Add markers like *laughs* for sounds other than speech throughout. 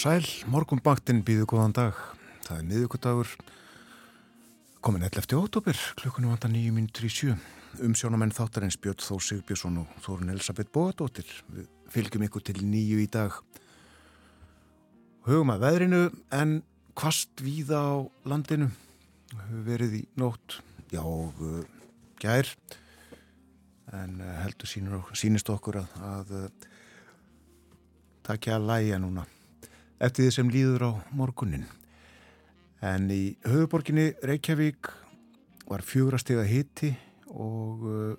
Sæl, morgunbaktinn býðu góðan dag. Það er miðugudagur, komin 11. ótópir, klukkunum vantar 9.37. Umsjónamenn þáttarins Björn Þó Sigbjörnsson og Þórun Elisabeth Bóadóttir. Við fylgjum ykkur til nýju í dag. Hugum að veðrinu en kvast víða á landinu. Hefur verið í nótt, já uh, gær. En uh, heldur sínist okkur að, að uh, takja að læja núna eftir því sem líður á morgunin. En í höfuborginni Reykjavík var fjúrastega hitti og uh,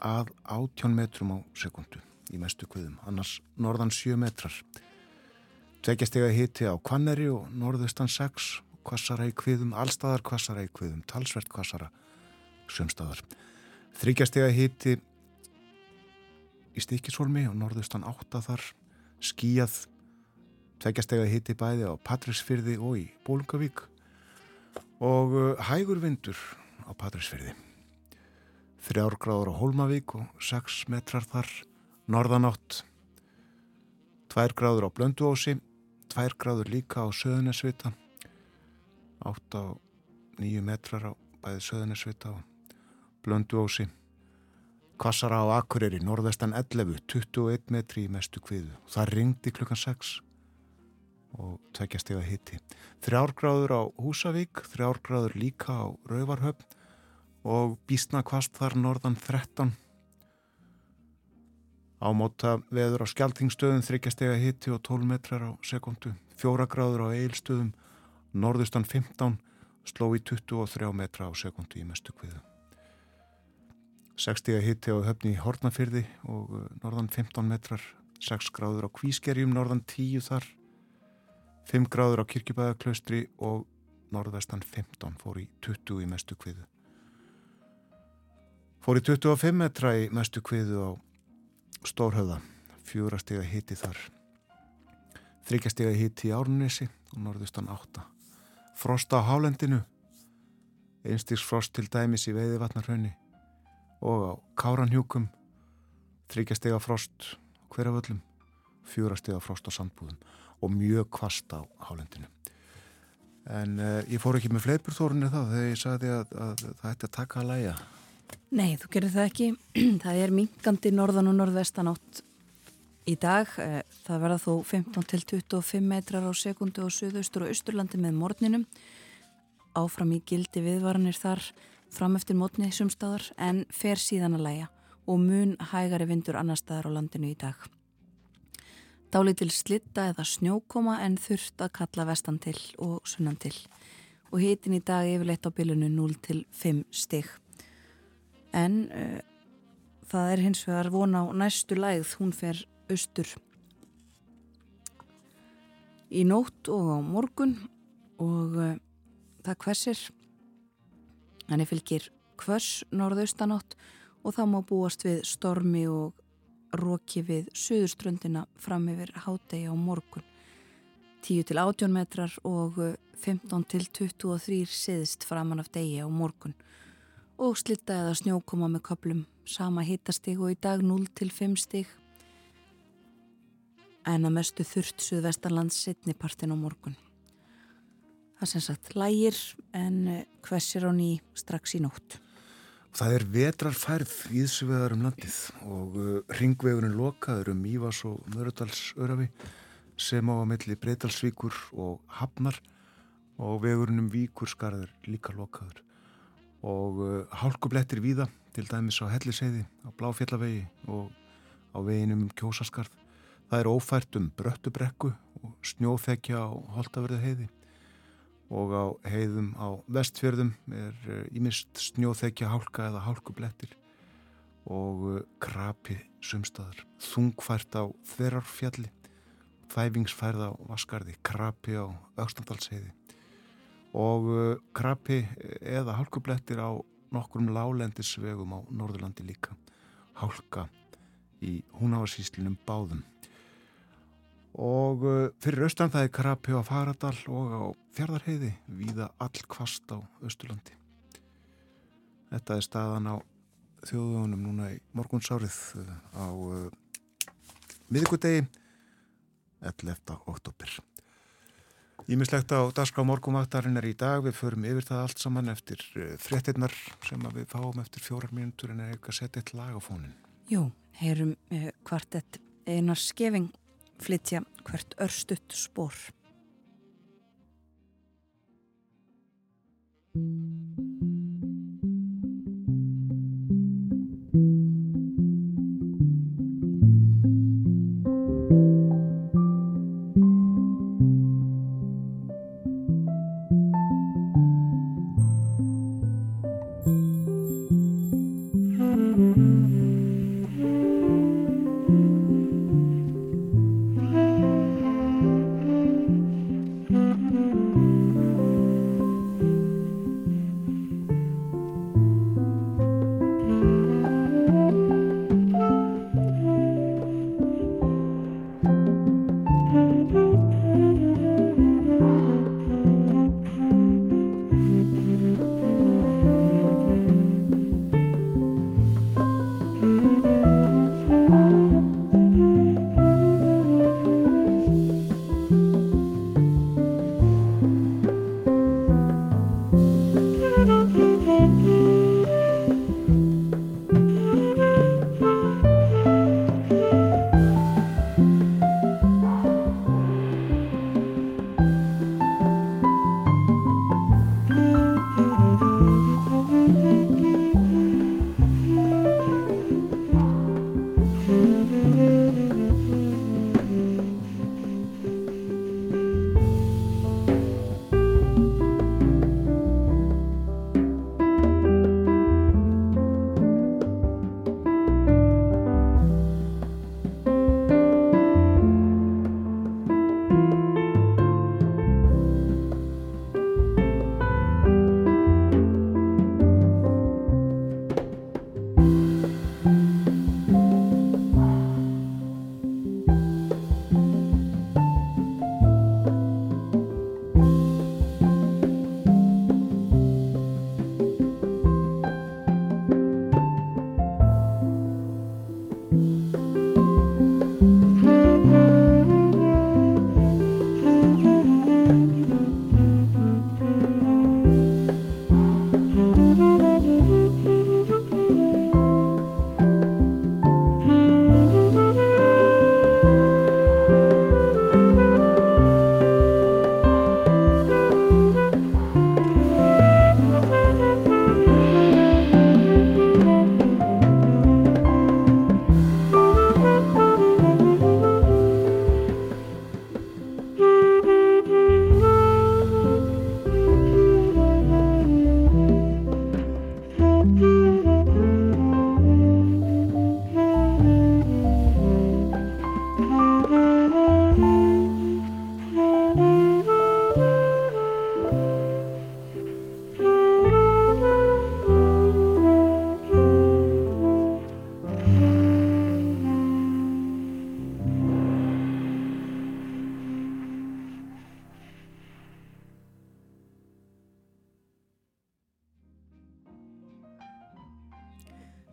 að 18 metrum á sekundu í mestu kviðum, annars norðan 7 metrar. Tveggjastega hitti á Kvanneri og norðustan 6, kvassara í kviðum, allstaðar kvassara í kviðum, talsvert kvassara sömstaðar. Þryggjastega hitti í Stikisholmi og norðustan 8 þar, skíjað tveggjastega hitti bæði á Patrísfyrði og í Bólungavík og uh, hægur vindur á Patrísfyrði. Þrjár gráður á Hólmavík og 6 metrar þar norðanátt. Tvær gráður á Blönduósi, tvær gráður líka á Söðunesvita, 8 á 9 metrar á bæði Söðunesvita og Blönduósi. Kvassara á Akureyri, norðvestan 11, 21 metri í mestu kviðu. Það ringdi klukkan 6 og tveggjast ega hitti. Þrjárgráður á Húsavík, þrjárgráður líka á Rauvarhöfn og Bísna kvast þar norðan 13. Ámóta veður á Skeltingstöðum, þryggjast ega hitti og 12 metrar á sekundu. Fjóragráður á Eilstöðum, norðustan 15, sló í 23 metra á sekundu í mestu kviðu. 60 hitti á höfni í Hortnafyrði og norðan 15 metrar, 6 gráður á Kvískerjum, norðan 10 þar 5 gráður á kirkjubæðaklaustri og norðvestan 15 fór í 20 í mestu kviðu. Fór í 25 metra í mestu kviðu á Stórhauða, fjúrastega hitti þar. Þryggjastega hitti í Árnesi og norðvestan 8. Frost á Hálendinu, einstiks frost til dæmis í Veiðivatnarhaunni og á Káranhjúkum, þryggjastega frost hverjaföllum, fjúrastega frost á Sandbúðum og mjög kvast á hálendinu. En uh, ég fór ekki með fleiburþórunni þá þegar ég sagði að, að það ætti að taka að læja. Nei, þú gerir það ekki. *clears throat* Það er minkandi norðan og norðvestan átt í dag. Eh, það verða þó 15 til 25 metrar á sekundu og söðaustur og austurlandi með morninum. Áfram í gildi viðvaranir þar fram eftir mótni sumstaðar en fer síðan að læja og mun hægari vindur annar staðar á landinu í dag. Dálítil slitta eða snjókoma en þurft að kalla vestan til og sunnan til. Og hitin í dag yfirleitt á bylunu 0 til 5 stig. En uh, það er hins vegar vona á næstu lægð, hún fer austur í nótt og á morgun og uh, það hversir. Þannig fylgir hvers norðaustanátt og þá má búast við stormi og róki við söðurströndina fram yfir hádegi á morgun. 10 til 18 metrar og 15 til 23 siðist framann af degi á morgun. Og slitta eða snjókoma með köplum sama hittastig og í dag 0 til 5 stig. En að mestu þurft suðvestarlands setnipartin á morgun. Það sem sagt lægir en hversir á ný strax í nótt Það er vetrarfærð íðsvegar um landið og uh, ringvegurinn lokaður um Mívas og Mörðardalsörafi sem á að melli Breitalsvíkur og Hafnar og vegurinn um Víkur skarður líka lokaður og uh, hálkublettir víða til dæmis á Helliseiði, á Bláfjallavegi og á veginum um Kjósaskarð. Það er ófært um Bröttubrekku og snjóþekja á Holtaverði heiði og á heiðum á vestfjörðum er ímist eh, snjóþekja hálka eða hálkublettir og eh, krapi sumstaðar, þungfært á þverjarfjalli, þæfingsfærð á Vaskarði, krapi á Östandalsheiði og eh, krapi eða hálkublettir á nokkrum lálendisvegum á Norðurlandi líka, hálka í húnávarsýslinum báðum og uh, fyrir austan það er Krapi á Faradal og á Fjardarheiði víða all kvast á Östurlandi þetta er staðan á þjóðunum núna í morgunsárið uh, á uh, miðugudegi 11. oktober. Ímislegt á Darskrá morgumvaktarinn er í dag, við förum yfir það allt saman eftir eh, fréttinnar sem við fáum eftir fjórar mínútur en er eitthvað að setja eitt lag á fónin. Jú, heyrum uh, kvartett einar skefing flytja hvert örstutt spór.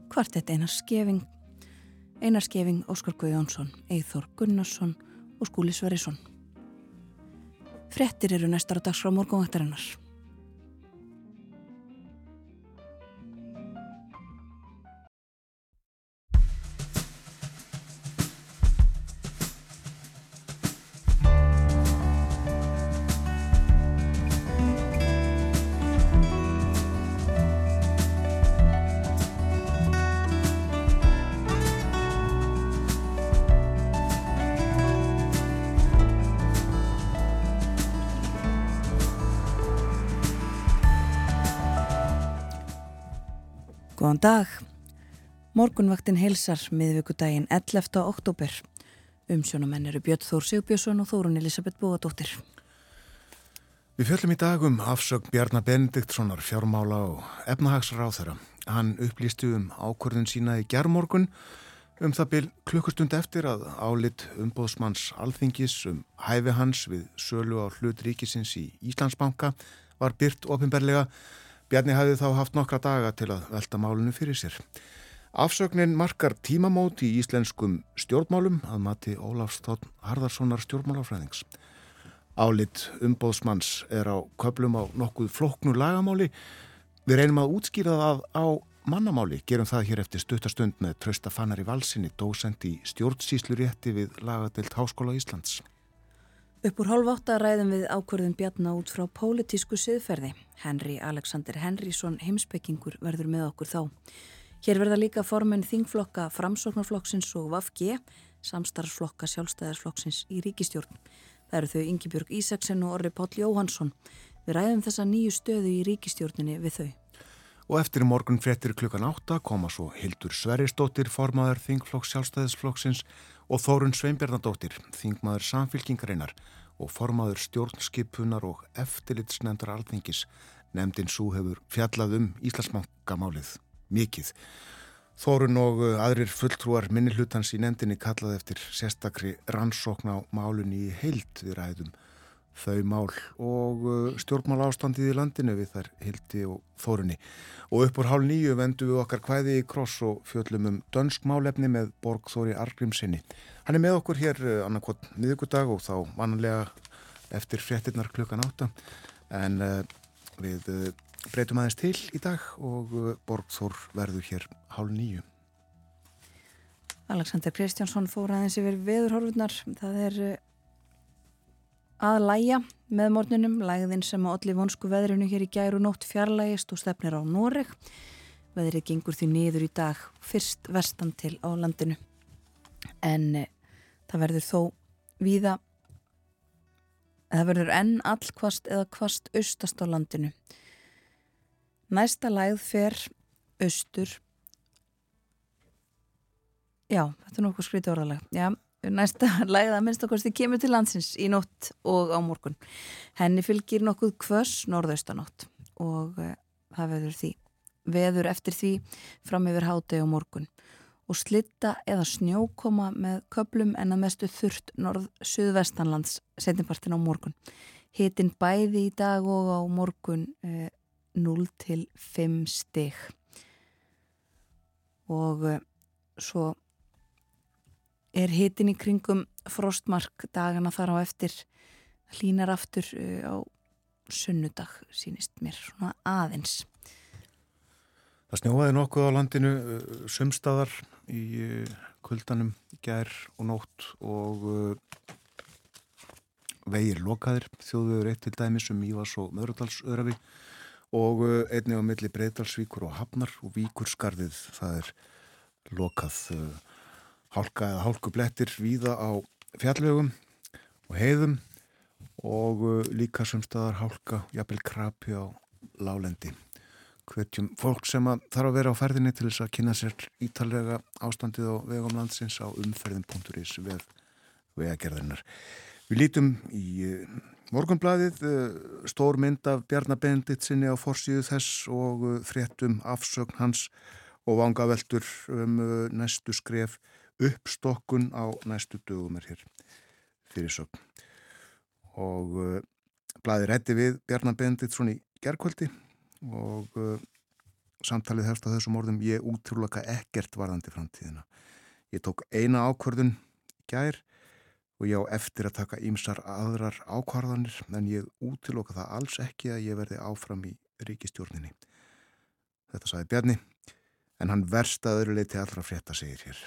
Kvartett Einar Skeving, Einar Skeving, Óskar Guðjónsson, Eithor Gunnarsson og Skúli Sverisson. Frettir eru næstar á dags frá morgunvættarinnar. Góðan dag. Morgunvaktin heilsar miðvíkudaginn 11. oktober. Umsjónumenn eru Björn Þór Sigbjörnsson og Þórun Elisabeth Bóadóttir. Við fjöllum í dagum afsögn Bjarnar Benediktssonar fjármála og efnahagsráð þeirra. Hann upplýstu um ákvörðun sína í gerðmorgun um það byl klukkustund eftir að álit umbóðsmanns alþingis um hæfi hans við sölu á hlut ríkisins í Íslandsbanka var byrt ofinberlega Bjarni hafði þá haft nokkra daga til að velta málunum fyrir sér. Afsögnin markar tímamót í íslenskum stjórnmálum að mati Ólafs Tótt Harðarssonar stjórnmálafræðings. Álit umbóðsmanns er á köplum á nokkuð floknu lagamáli. Við reynum að útskýra það á mannamáli. Gerum það hér eftir stuttastund með Trausta Fannar í valsinni, dósend í stjórnsýslurétti við lagadelt Háskóla Íslands. Upp úr hálf átta ræðum við ákvörðum bjarna út frá pólitísku siðferði. Henry Alexander Henrysson heimspekingur verður með okkur þá. Hér verða líka formen þingflokka framsóknarflokksins og VAFG, samstarfsflokka sjálfstæðarsflokksins í ríkistjórn. Það eru þau Ingi-Björg Ísaksen og Orri Páll Jóhansson. Við ræðum þessa nýju stöðu í ríkistjórninni við þau. Og eftir morgun frettir klukkan átta koma svo Hildur Sverrisdóttir, formaður þingflokks sjálfstæðisflokksins og Þórun Sveinbjarnadóttir, þingmaður samfylkingareinar og formaður stjórnskipunar og eftirlitsnefndar alþingis. Nemndin svo hefur fjallað um Íslandsmangamálið mikið. Þórun og uh, aðrir fulltrúar minnihlutans í nefndinni kallað eftir sérstakri rannsókn á málunni í heilt við ræðum þau mál og uh, stjórnmál ástandið í landinu við þær hildi og þórunni. Og upp úr hálf nýju vendum við okkar hvæði í kross og fjöllum um dönsk málefni með Borgþóri Argrímsinni. Hann er með okkur hér uh, annarkot miðugudag og þá vannlega eftir frettinnar klukkan átta en uh, við uh, breytum aðeins til í dag og uh, Borgþór verður hér hálf nýju. Alexander Kristjánsson fór aðeins yfir veðurhorfurnar. Það er uh, að læja með morninum, lægðin sem á allir vonsku veðrinu hér í gæru nótt fjarlægist og stefnir á Noreg. Veðrið gengur því niður í dag fyrst vestan til á landinu. En e, það verður þó víða, það verður enn allkvast eða kvast austast á landinu. Næsta lægð fer austur, já, þetta er nokkuð skrítið orðalega, já, næsta *laughs* læða minnstakosti kemur til landsins í nótt og á morgun. Henni fylgir nokkuð kvöss norðaustanótt og uh, það veður því veður eftir því fram yfir hátegi og morgun og slitta eða snjókoma með köplum en að mestu þurft norð-suðvestanlands setjumpartin á morgun. Hitin bæði í dag og á morgun uh, 0 til 5 stig og uh, svo er hitin í kringum frostmark dagana þar á eftir. Hlínar aftur uh, á sunnudag sínist mér svona aðeins. Það snjóaði nokkuð á landinu uh, sumstaðar í uh, kuldanum gær og nótt og vegir lokaðir. Þjóðvegur eitt til dæmis um Ívas og Möðrudalsöðrafi og einni á milli Breidalsvíkur og Hafnar og Víkurskarðið það er lokað hálka eða hálkublettir víða á fjallvegum og heiðum og uh, líka sem staðar hálka, jafnvel krapi á lálendi. Hvetjum fólk sem að þarf að vera á ferðinni til þess að kynna sér ítalega ástandið á vegum landsins á umferðin.is við vegagerðarnar. Við lítum í uh, morgunbladið uh, stór mynd af Bjarnabendit sinni á forsíðu þess og fréttum afsögn hans og vangaveltur um næstu skref uppstokkun á næstu dögum er hér fyrir sögn. Og uh, blæði rétti við Bjarnar Benditsson í gerðkvöldi og uh, samtalið hefst á þessum orðum ég útrúlaka ekkert varðandi framtíðina. Ég tók eina ákvörðun gær og ég á eftir að taka ímsar aðrar ákvarðanir en ég útrúlaka það alls ekki að ég verði áfram í ríkistjórninni þetta sagði Bjarni en hann verst að öðru leiti allra frétta segir hér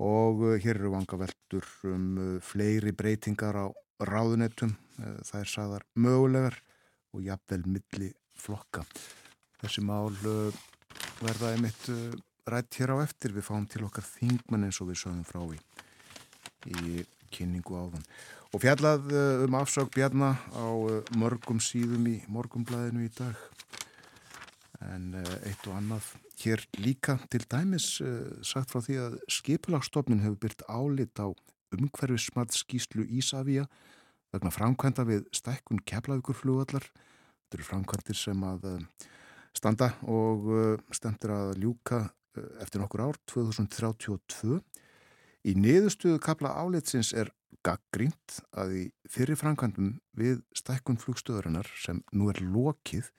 og uh, hér eru vanga veldur um uh, fleiri breytingar á ráðunettum, uh, það er sagðar mögulegar og jafnvel milli flokka. Þessi mál verða einmitt rætt hér á eftir, við fáum til okkar þingmenn eins og við sögum frá í, í kynningu áðan. Og fjallað um afsög bjarna á mörgum síðum í morgumblæðinu í dag en eitt og annað hér líka til dæmis uh, sagt frá því að skipulagstofnun hefur byrt álit á umhverfismat skýslu Ísafíja vegna framkvæmda við stækkun keflavíkurflugallar. Þetta eru framkvæmdir sem að uh, standa og stendur að ljúka eftir nokkur ár, 2032. Í niðurstöðu kapla álitsins er gaggrínt að í fyrir framkvæmdum við stækkun flugstöðurinnar sem nú er lokið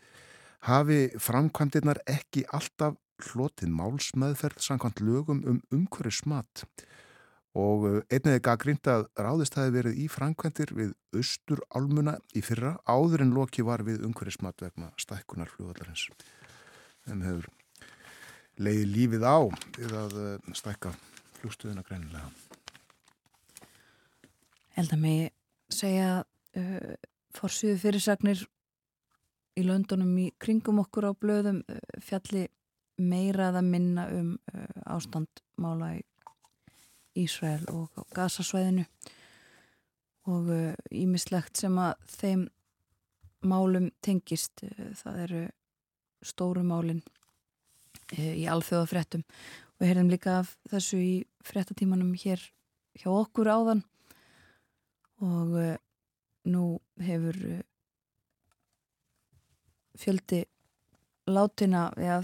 hafi framkvæmdirnar ekki alltaf hlotið málsmeðferð samkvæmt lögum um umhverfismat og uh, einnig er gaggrínt að ráðist hafi verið í framkvæmdir við austur álmuna í fyrra áður en loki var við umhverfismat vegna stækkunar fljóðallarins. Þeim hefur leiði lífið á við að uh, stækka fljóðstöðuna greinilega. Held að mig segja uh, fórsýðu fyrirsagnir í löndunum í kringum okkur á blöðum uh, fjalli meira að minna um uh, ástandmála í Ísrael og á Gazasvæðinu. Og ímislegt uh, sem að þeim málum tengist það eru stóru málin í alþjóðafrettum og við heyrðum líka af þessu í frettatímanum hér hjá okkur áðan. Og nú hefur fjöldi látina eða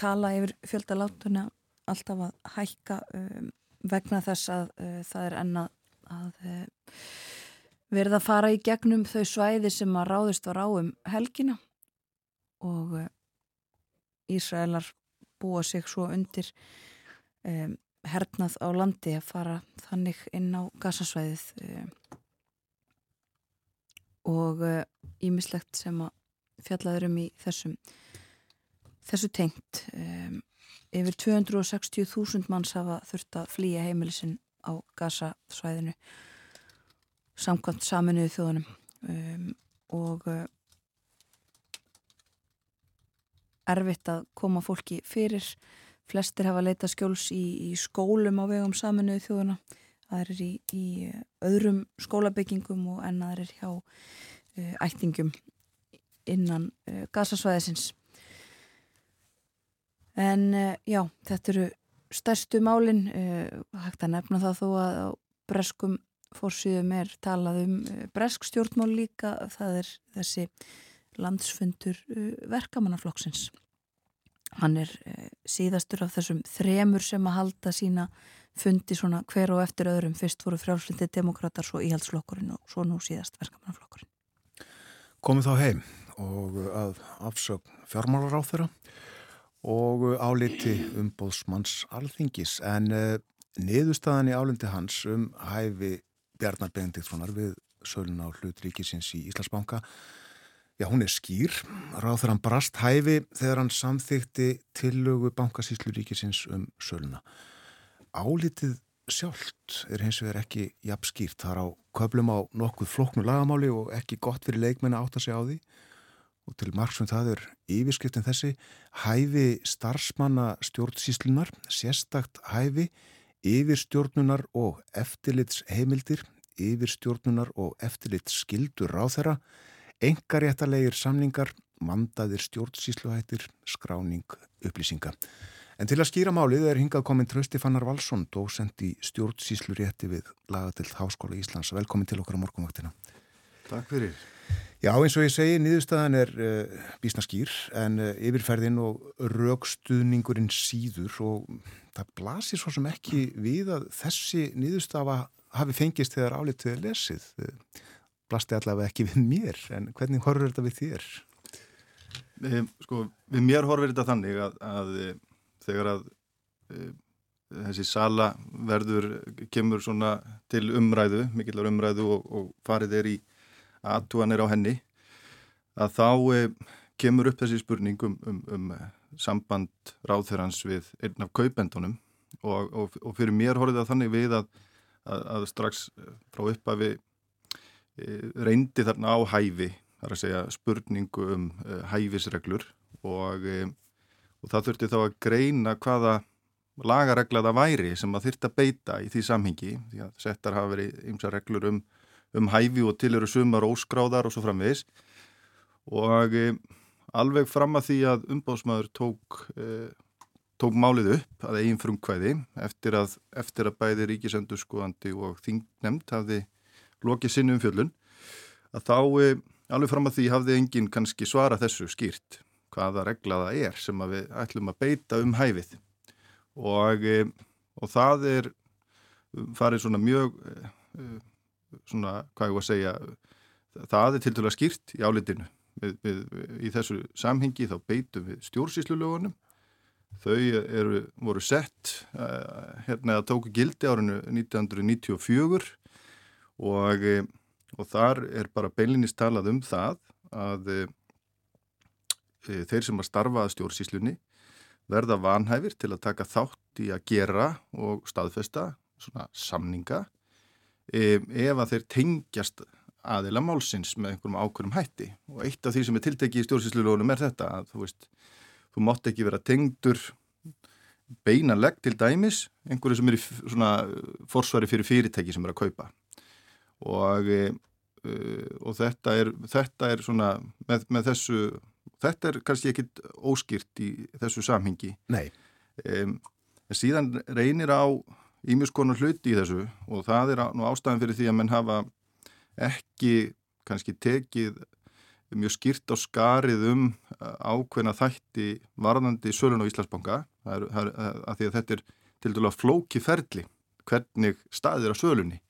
tala yfir fjölda látina alltaf að hækka um, vegna þess að uh, það er enna að uh, verða að fara í gegnum þau svæði sem að ráðist var á um helgina. Og uh, Ísraelar búa sig svo undir um, hernað á landi að fara þannig inn á gasasvæðið um, og ímislegt sem að fjallaður um í þessum þessu tengt. Um, yfir 260.000 manns hafa þurft að flýja heimilisinn á gasasvæðinu samkvæmt saminuðu þjóðanum um, og uh, erfitt að koma fólki fyrir. Flestir hafa leitað skjóls í, í skólum á vegum saminuðu þjóðana það er í, í öðrum skólabyggingum og ennaður er hjá uh, ættingum innan uh, gasasvæðisins en uh, já, þetta eru stærstu málin uh, hægt að nefna það þó að á breskum fórsýðum er talað um bresk stjórnmál líka það er þessi landsfundur verkamannaflokksins. Hann er síðastur af þessum þremur sem að halda sína fundi svona hver og eftir öðrum. Fyrst voru frjálflindi demokrater svo íhaldsflokkurinn og svo nú síðast verkamannaflokkurinn. Komið þá heim og að afsögn fjármálar á þeirra og áliti umbóðsmanns alþingis. En uh, niðurstaðan í álindi hans um hæfi Bjarnar Benediktssonar við sölun á hlut ríkisins í Íslandsbanka já hún er skýr. Ráð þegar hann brast hæfi þegar hann samþykti tillögu bankasíslu ríkisins um söluna. Álitið sjálft er hins vegar ekki jafn skýrt. Þar á köplum á nokkuð floknu lagamáli og ekki gott fyrir leikmenn að átta sig á því og til margsum það er yfirskriftin þessi hæfi starfsmanna stjórnsíslunar, sérstakt hæfi, yfirstjórnunar og eftirlits heimildir, yfirstjórnunar og eftirlits skildur á þeirra, engaréttalegir samningar, mandaðir stjórnsísluhættir, skráning, upplýsinga. En til að skýra málið er hingað komin Trausti Fannar Valsson, dósend í stjórnsíslurétti við lagatild Háskóla Íslands. Velkomin til okkar á morgunvaktina. Takk fyrir. Já, eins og ég segi, nýðustæðan er uh, eh, bísna skýr en uh, yfirferðin og raukstuðningurinn síður og það blasir svo sem ekki við að þessi nýðustæða hafi fengist þegar álitið er lesið. Blasti allavega ekki við mér, en hvernig horfur þetta við þér? Sko, við mér horfur þetta þannig að, að þegar að þessi sala verður, kemur svona til umræðu, mikillar umræðu og, og farið er í aðtúanir á henni að þá e, kemur upp þessi spurning um, um, um samband ráðherrans við einn af kaupendunum og, og, og fyrir mér horfið það þannig við að, að, að strax frá uppafi reyndi þarna á hæfi þar að segja spurningu um e, hæfisreglur og, og það þurfti þá að greina hvaða lagaregla það væri sem að þurfti að beita í því samhengi því að settar hafa verið ymsa reglur um um hæfi og til eru sumar óskráðar og svo framvegis. Og e, alveg fram að því að umbásmaður tók, e, tók málið upp að eigin frumkvæði eftir að, eftir að bæði ríkisendurskoðandi og þingnemt hafði lokið sinni um fjöllun að þá e, alveg fram að því hafði enginn kannski svara þessu skýrt hvaða regla það er sem við ætlum að beita um hæfið. Og, og það er farið svona mjög svona, hvað ég var að segja það er til dæla skýrt í álitinu. Við, við, í þessu samhengi þá beitum við stjórnsýslulögunum. Þau eru, voru sett uh, hérna að tóku gildi árinu 1994 og, og þar er bara beilinist talað um það að e, þeir sem að starfa að stjórnsíslunni verða vanhæfir til að taka þátt í að gera og staðfesta svona samninga ef að þeir tengjast aðila málsins með einhverjum ákveðum hætti. Og eitt af því sem er tiltekið í stjórnsýslulegunum er þetta að þú veist, þú mátt ekki vera tengdur beinanleg til dæmis einhverju sem er í svona forsvari fyrir fyrirtæki sem er að kaupa. Og, uh, og þetta er, þetta er svona með, með þessu, þetta er kannski ekkit óskýrt í þessu samhengi. Nei. Um, síðan reynir á ímjösskonar hluti í þessu og það er nú ástæðan fyrir því að menn hafa ekki kannski tekið mjög skýrt á skarið um ákveðna þætti varðandi sölun á Íslandsbanka. Að, að, að því að þetta er til dælu að flóki ferli hvernig staðir á sölunni.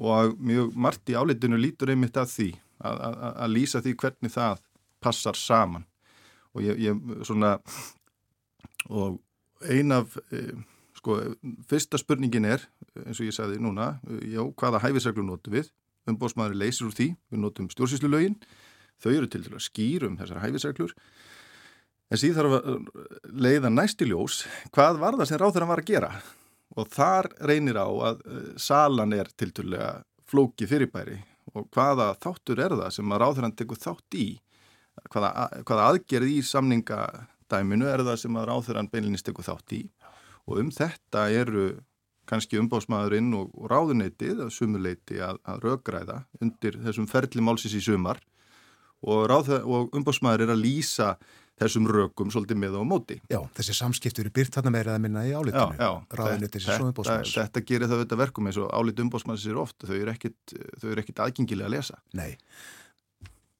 Og mjög margt í álitinu lítur einmitt að því að, að, að lýsa því hvernig það passar saman. Og ég, ég svona og ein af e, sko, fyrsta spurningin er eins og ég sagði núna, já, hvaða hæfisreglu notum við, umbóðsmaður leysir úr því, við notum stjórnsýslu lögin þau eru til til að skýrum þessar hæfisreglur. En síðan þarf að leiða næstiljós hvað var það sem ráður hann var að gera. Og þar reynir á að uh, salan er tilturlega flóki fyrirbæri. Og hvaða þáttur er það sem að ráðurann tekur þátt í? Hvaða, hvaða aðgerð í samningadæminu er það sem að ráðurann beinlinnist tekur þátt í og um þetta eru kannski umbásmaðurinn og, og ráðuneytið að sumuleiti að, að röggræða undir þessum ferli málsins í sumar og, og umbásmaður er að lýsa þessum rökum svolítið með á móti. Já, þessi samskiptur eru byrt þarna meira að minna í álitinu. Ráðunitið sem umbósmanns. Þetta, gerir það verkum eins og álit umbósmanns er ofta, þau eru ekkit, ekkit aðgengilega að lesa. Nei,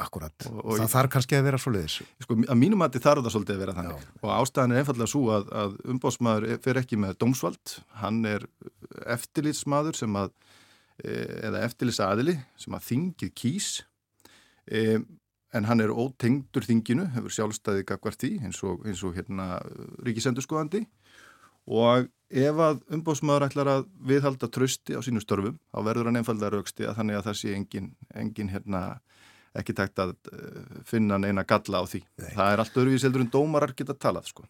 akkurat. Og, og það ég, þarf kannski að vera svo leiðis. Sko, að mínum að þið þarf það svolítið að vera þannig. Já. Og ástæðan er einfallega svo að, að umbósmaður fer ekki með dómsvald, hann er eftirlýtsmaður sem að, e, eða eftirlýtsaðili sem að þingið kýs e, en hann er ótengdur þinginu, hefur sjálfstæðið gagvart því eins og, eins og hérna ríkisendurskoðandi og ef að umbóðsmaður ætlar að viðhalda trösti á sínu störfum, þá verður hann einfalda rauksti að þannig að það sé engin, engin hérna, ekki tækt að uh, finna neina galla á því. Nei. Það er allt öðruvís heldur en dómarar geta talað sko.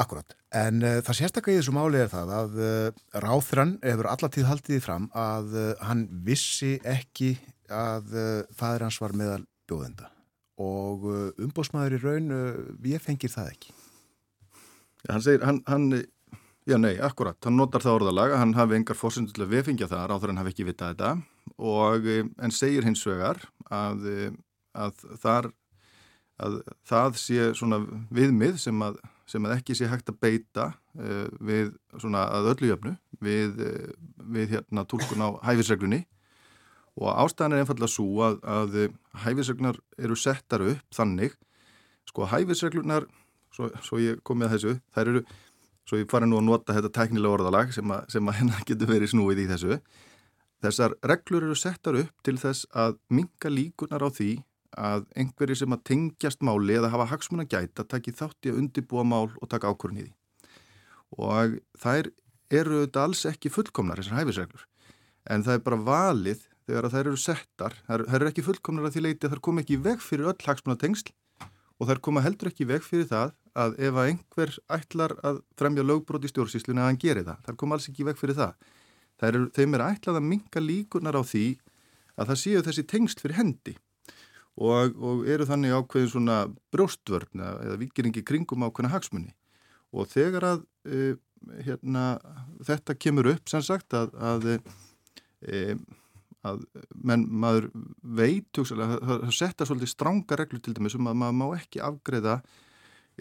Akkurat, en uh, það sérstaklega í þessu máli er það að uh, ráþrann hefur allatíð haldið fram að hann vissi ekki að fæður hans var meðal bjóðenda og uh, umbósmaður í raun uh, fengir það ekki ja, Hann segir, hann, hann já nei, akkurat, hann notar það orðalag hann hafi engar fórsendur til að við fengja það ráður hann hafi ekki vitað þetta. Og uh, en segir hins vegar að, að þar að það sé svona viðmið sem að, sem að ekki sé hægt að beita uh, við svona að öllu jöfnu við, við hérna tólkun á hæfisreglunni. Og ástæðan er einfallega svo að, að hæfisreglunar eru settar upp þannig, sko hæfisreglunar, svo, svo ég kom með þessu, þær eru, svo ég fara nú að nota þetta tæknilega orðalag sem að, sem að hennar getur verið snúið í þessu, þessar reglur eru settar upp til þess að minga líkunar á því að einhverju sem að tengjast máli eða hafa hagsmun að gæta taki þátt í að undibúa mál og taka ákvörðin í því. Og þær eru þetta alls ekki fullkomnar, þessar hæfisreglur, en það er bara valið þegar þær eru settar, þær, þær eru ekki fullkomnar að því leiti að þær koma ekki í veg fyrir öll hagsmunatengsl og þær koma heldur ekki í veg fyrir það að ef að einhver ætlar að fremja lögbróti í stjórnsýslunni að hann geri það, þær koma alls ekki veg fyrir það. Er, þeim er ætlað að minga líkunar á því að það séu þessi tengsl fyrir hendi. Og, og eru þannig ákveðin svona brjóstvörn eða vikeringi kringum ákveðina hagsmunni og þegar að e, hérna, þetta kemur upp sem sagt að, að e, að menn, maður veit það setja svolítið stránga reglur til dæmis um að maður má ekki afgreða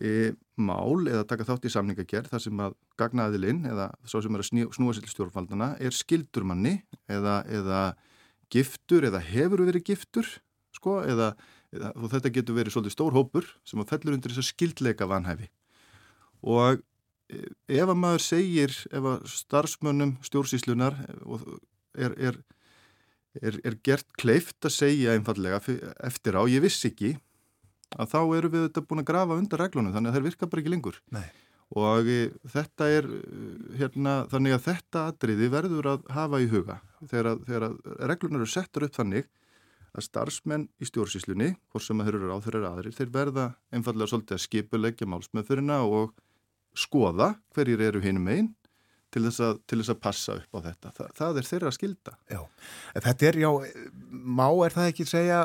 e, mál eða taka þátt í samningagerð þar sem að gagnaðilinn eða svo sem er að snúa sér til stjórnfaldana er skildur manni eða, eða giftur eða hefur verið giftur sko eða, eða þetta getur verið svolítið stór hópur sem að fellur undir þess að skildleika vanhæfi. Og e, ef að maður segir ef að starfsmönnum stjórnsíslunar er, er er, er gert kleift að segja einfallega eftir á, ég viss ekki að þá eru við þetta búin að grafa undir reglunum þannig að þeir virka bara ekki lengur Nei. og þetta er hérna, þannig að þetta atriði verður að hafa í huga þegar, þegar reglunar eru settur upp þannig að starfsmenn í stjórnsíslunni, hvort sem að þeir eru á þeirra aðrir, þeir verða einfallega svolítið að skipulegja málsmeðfyrina og skoða hverjir eru hinum einn til þess, að, til þess að passa upp á þetta. Þa, það er þeirra skilda. Já, þetta er, já, má er það ekki segja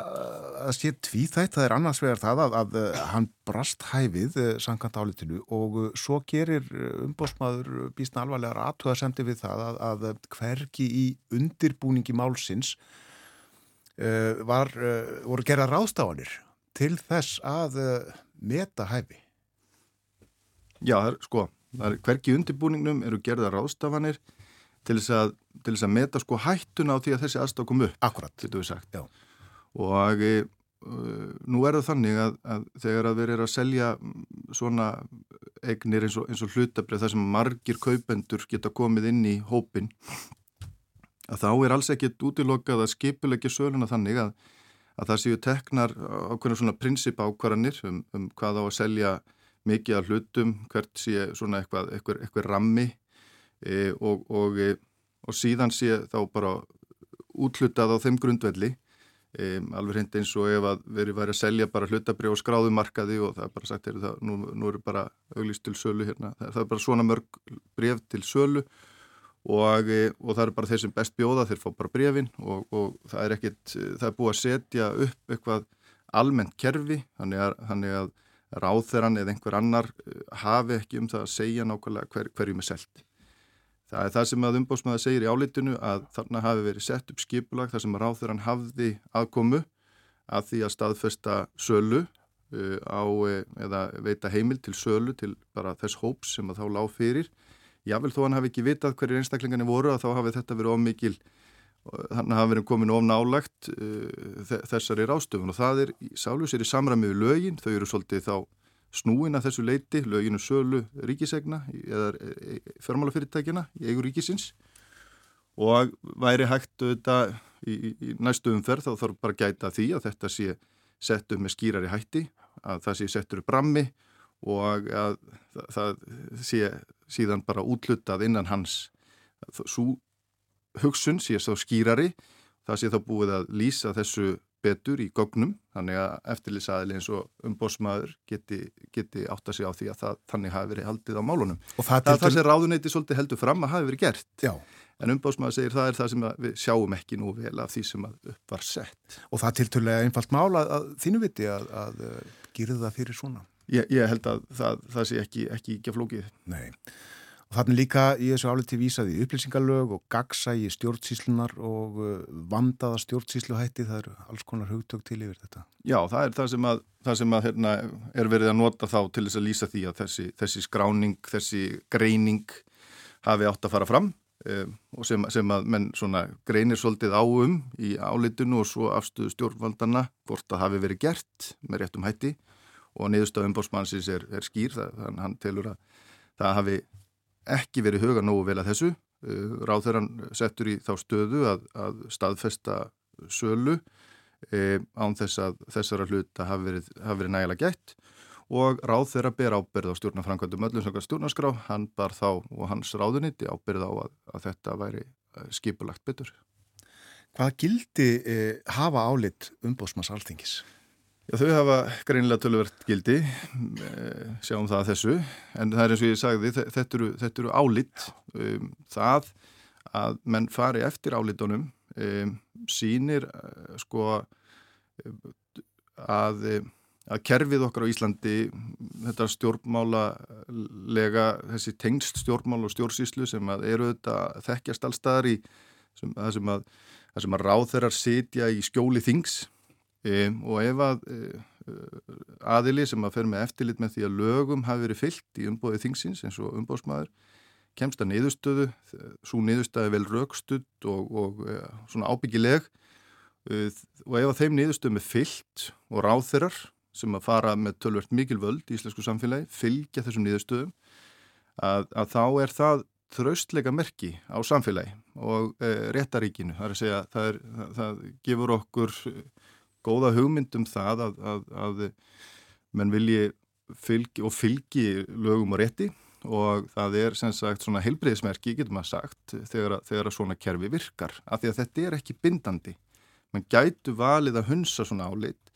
að sé tvíþætt, það er annars vegar það að, að hann brast hæfið eh, sankant álitinu og svo gerir umbósmaður býstna alvarlegar aðtöða semti við það að, að hverki í undirbúningi málsins uh, var, uh, voru gera ráðstafanir til þess að uh, meta hæfi. Já, sko, hverki undirbúningnum eru gerða ráðstafanir til þess að, til þess að meta sko hættuna á því að þessi aðstaf kom upp. Akkurat. Þetta við sagt. Já. Og e, nú er það þannig að, að þegar að við erum að selja svona eignir eins og, eins og hlutabrið þar sem margir kaupendur geta komið inn í hópin að þá er alls ekkit útilokað að skipulegja söluna þannig að, að það séu teknar ákveðinu svona prinsip ákvarðanir um, um hvað á að selja mikið af hlutum, hvert sé svona eitthvað, eitthvað, eitthvað rammi e, og, og, e, og síðan sé þá bara útlutað á þeim grundvelli e, alveg hreint eins og ef að verið væri að selja bara hlutabrið og skráðumarkaði og það er bara sagt, er það, nú, nú eru bara auglýst til sölu hérna, það, það er bara svona mörg bref til sölu og, e, og það eru bara þeir sem best bjóða, þeir fá bara brefin og það er ekkit, það er búið að setja upp eitthvað almennt kerfi, þannig að, þannig að ráþeran eða einhver annar eh, hafi ekki um það að segja nákvæmlega hver, hverjum er selt. Það er það sem að umbóðsmaður segir í álitinu að þarna hafi verið sett upp skipulag þar sem að ráþeran hafði aðkomu að því að staðfesta sölu uh, á eh, eða veita heimil til sölu til bara þess hóps sem að þá lág fyrir. Jável þó hann hafi ekki vitað hverjir einstaklingarnir voru að þá hafi þetta verið ómikil þannig að hafa verið komin of nálagt uh, þessari rástöfun og það er sálu sér í samræmi við lögin, þau eru svolítið þá snúin að þessu leiti, löginu sölu ríkisegna eða e, e, fjármálafyrirtækina í eigu ríkisins. Og væri hægt þetta í, í, í næstu umferð þá þarf bara að gæta því að þetta sé sett upp með skýrari hætti, að það sé settur upp brammi og að það, það sé síðan bara útlutað innan hans. Svo hugsun sé þá skýrari, það sé þá búið að lýsa þessu betur í gognum, þannig að eftirlýsaðili eins og umbósmaður geti, geti átt að segja á því að það þannig hafi verið haldið á málunum. Og það, er það sem ráðuneyti svolítið heldur fram að hafi verið gert. Já. En umbósmaður segir það er það sem við sjáum ekki nú vel af því sem upp var sett. Og það er tilturlega einfalt mála að, að þínu viti að, að, að gera það fyrir svona. Ég, ég held að það, það sé ekki, ekki ekki flókið. Nei. Og þannig líka í þessu áliti vísaði upplýsingalög og gagsægi stjórnsíslunar og uh, vandaða stjórnsísluhætti, það eru alls konar hugtök til yfir þetta. Já, það er það sem, að, það sem að, hérna, er verið að nota þá til þess að lýsa því að þessi, þessi skráning, þessi greining hafi átt að fara fram um, og sem, sem að menn greinir svolítið áum í álitinu og svo afstöðu stjórnvaldana hvort það hafi verið gert með réttum hætti og niðurstöðum bórsmannsins er, er skýr, þannig að hann telur að það hafi ekki verið huga nógu vel að þessu. Uh, Ráþeirann settur í þá stöðu að, að staðfesta sölu e, án þess að þessara hluta hafi verið, verið nægilega gætt og ráð þeirra ber ábyrð á stjórnarfrankvæmdum öllum svona stjórnarskrá, hann bar þá og hans ráðuniti ábyrð á að, að þetta væri uh, skipulagt betur. Hvað gildi eh, hafa álit umbósmas alþingis? Já, þau hafa greinilega tölverkt gildi, eh, sjáum það þessu, en það er eins og ég sagði, þetta eru, þetta eru álitt, um, það að menn fari eftir álitunum um, sínir uh, sko að, að kerfið okkar á Íslandi, þetta stjórnmálalega, þessi tengst stjórnmál og stjórnsýslu sem að eru þetta þekkjast allstaðar í, sem, það sem að, að ráð þeirrar sitja í skjóli þings, Um, og ef að uh, aðili sem að fer með eftirlit með því að lögum hafi verið fyllt í umbóðið þingsins eins og umbóðsmaður kemst að niðurstöðu, svo niðurstöðu vel raukstudd og, og uh, svona ábyggileg uh, og ef að þeim niðurstöðum er fyllt og ráþeirar sem að fara með tölvert mikil völd í íslensku samfélagi, fylgja þessum niðurstöðum að, að þá er það þraustleika merki á samfélagi og réttaríkinu, það er að segja það, er, það, það gefur okkur góða hugmyndum það að, að, að menn vilji fylgi og fylgi lögum og rétti og það er sem sagt svona heilbreyðismerki, getur maður sagt, þegar, þegar svona kerfi virkar, af því að þetta er ekki bindandi. Man gætu valið að hunsa svona álit,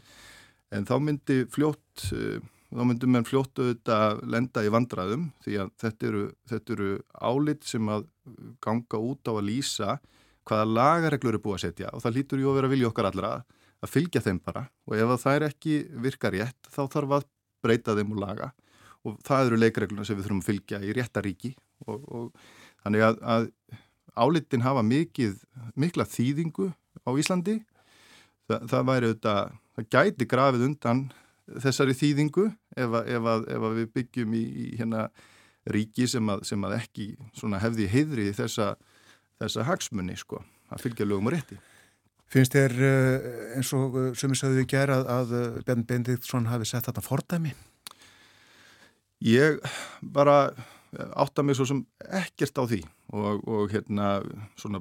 en þá myndi fljótt, eh, þá myndi mann fljótt auðvitað lenda í vandraðum, því að þetta eru, þetta eru álit sem að ganga út á að lýsa hvaða lagareglur eru búið að setja og það lítur ju að vera vilja okkar allra að fylgja þeim bara og ef það er ekki virkar rétt þá þarf að breyta þeim og laga. Og það eru leikregluna sem við þurfum að fylgja í réttaríki og, og þannig að, að álitin hafa mikið, mikla þýðingu á Íslandi. Það, það væri auðvitað, það gæti grafið undan þessari þýðingu ef, að, ef, að, ef að við byggjum í, í hérna ríki sem að, sem að ekki hefði heidri þessa, þessa hagsmunni sko, að fylgja lögum og rétti Finnst þér eh, eins og eh, sem við sögðum við gera að, að eh, Bjarn Bendiktsson hafi sett þetta fordæmi? Ég bara átta mig svo sem ekkert á því og, og hérna svona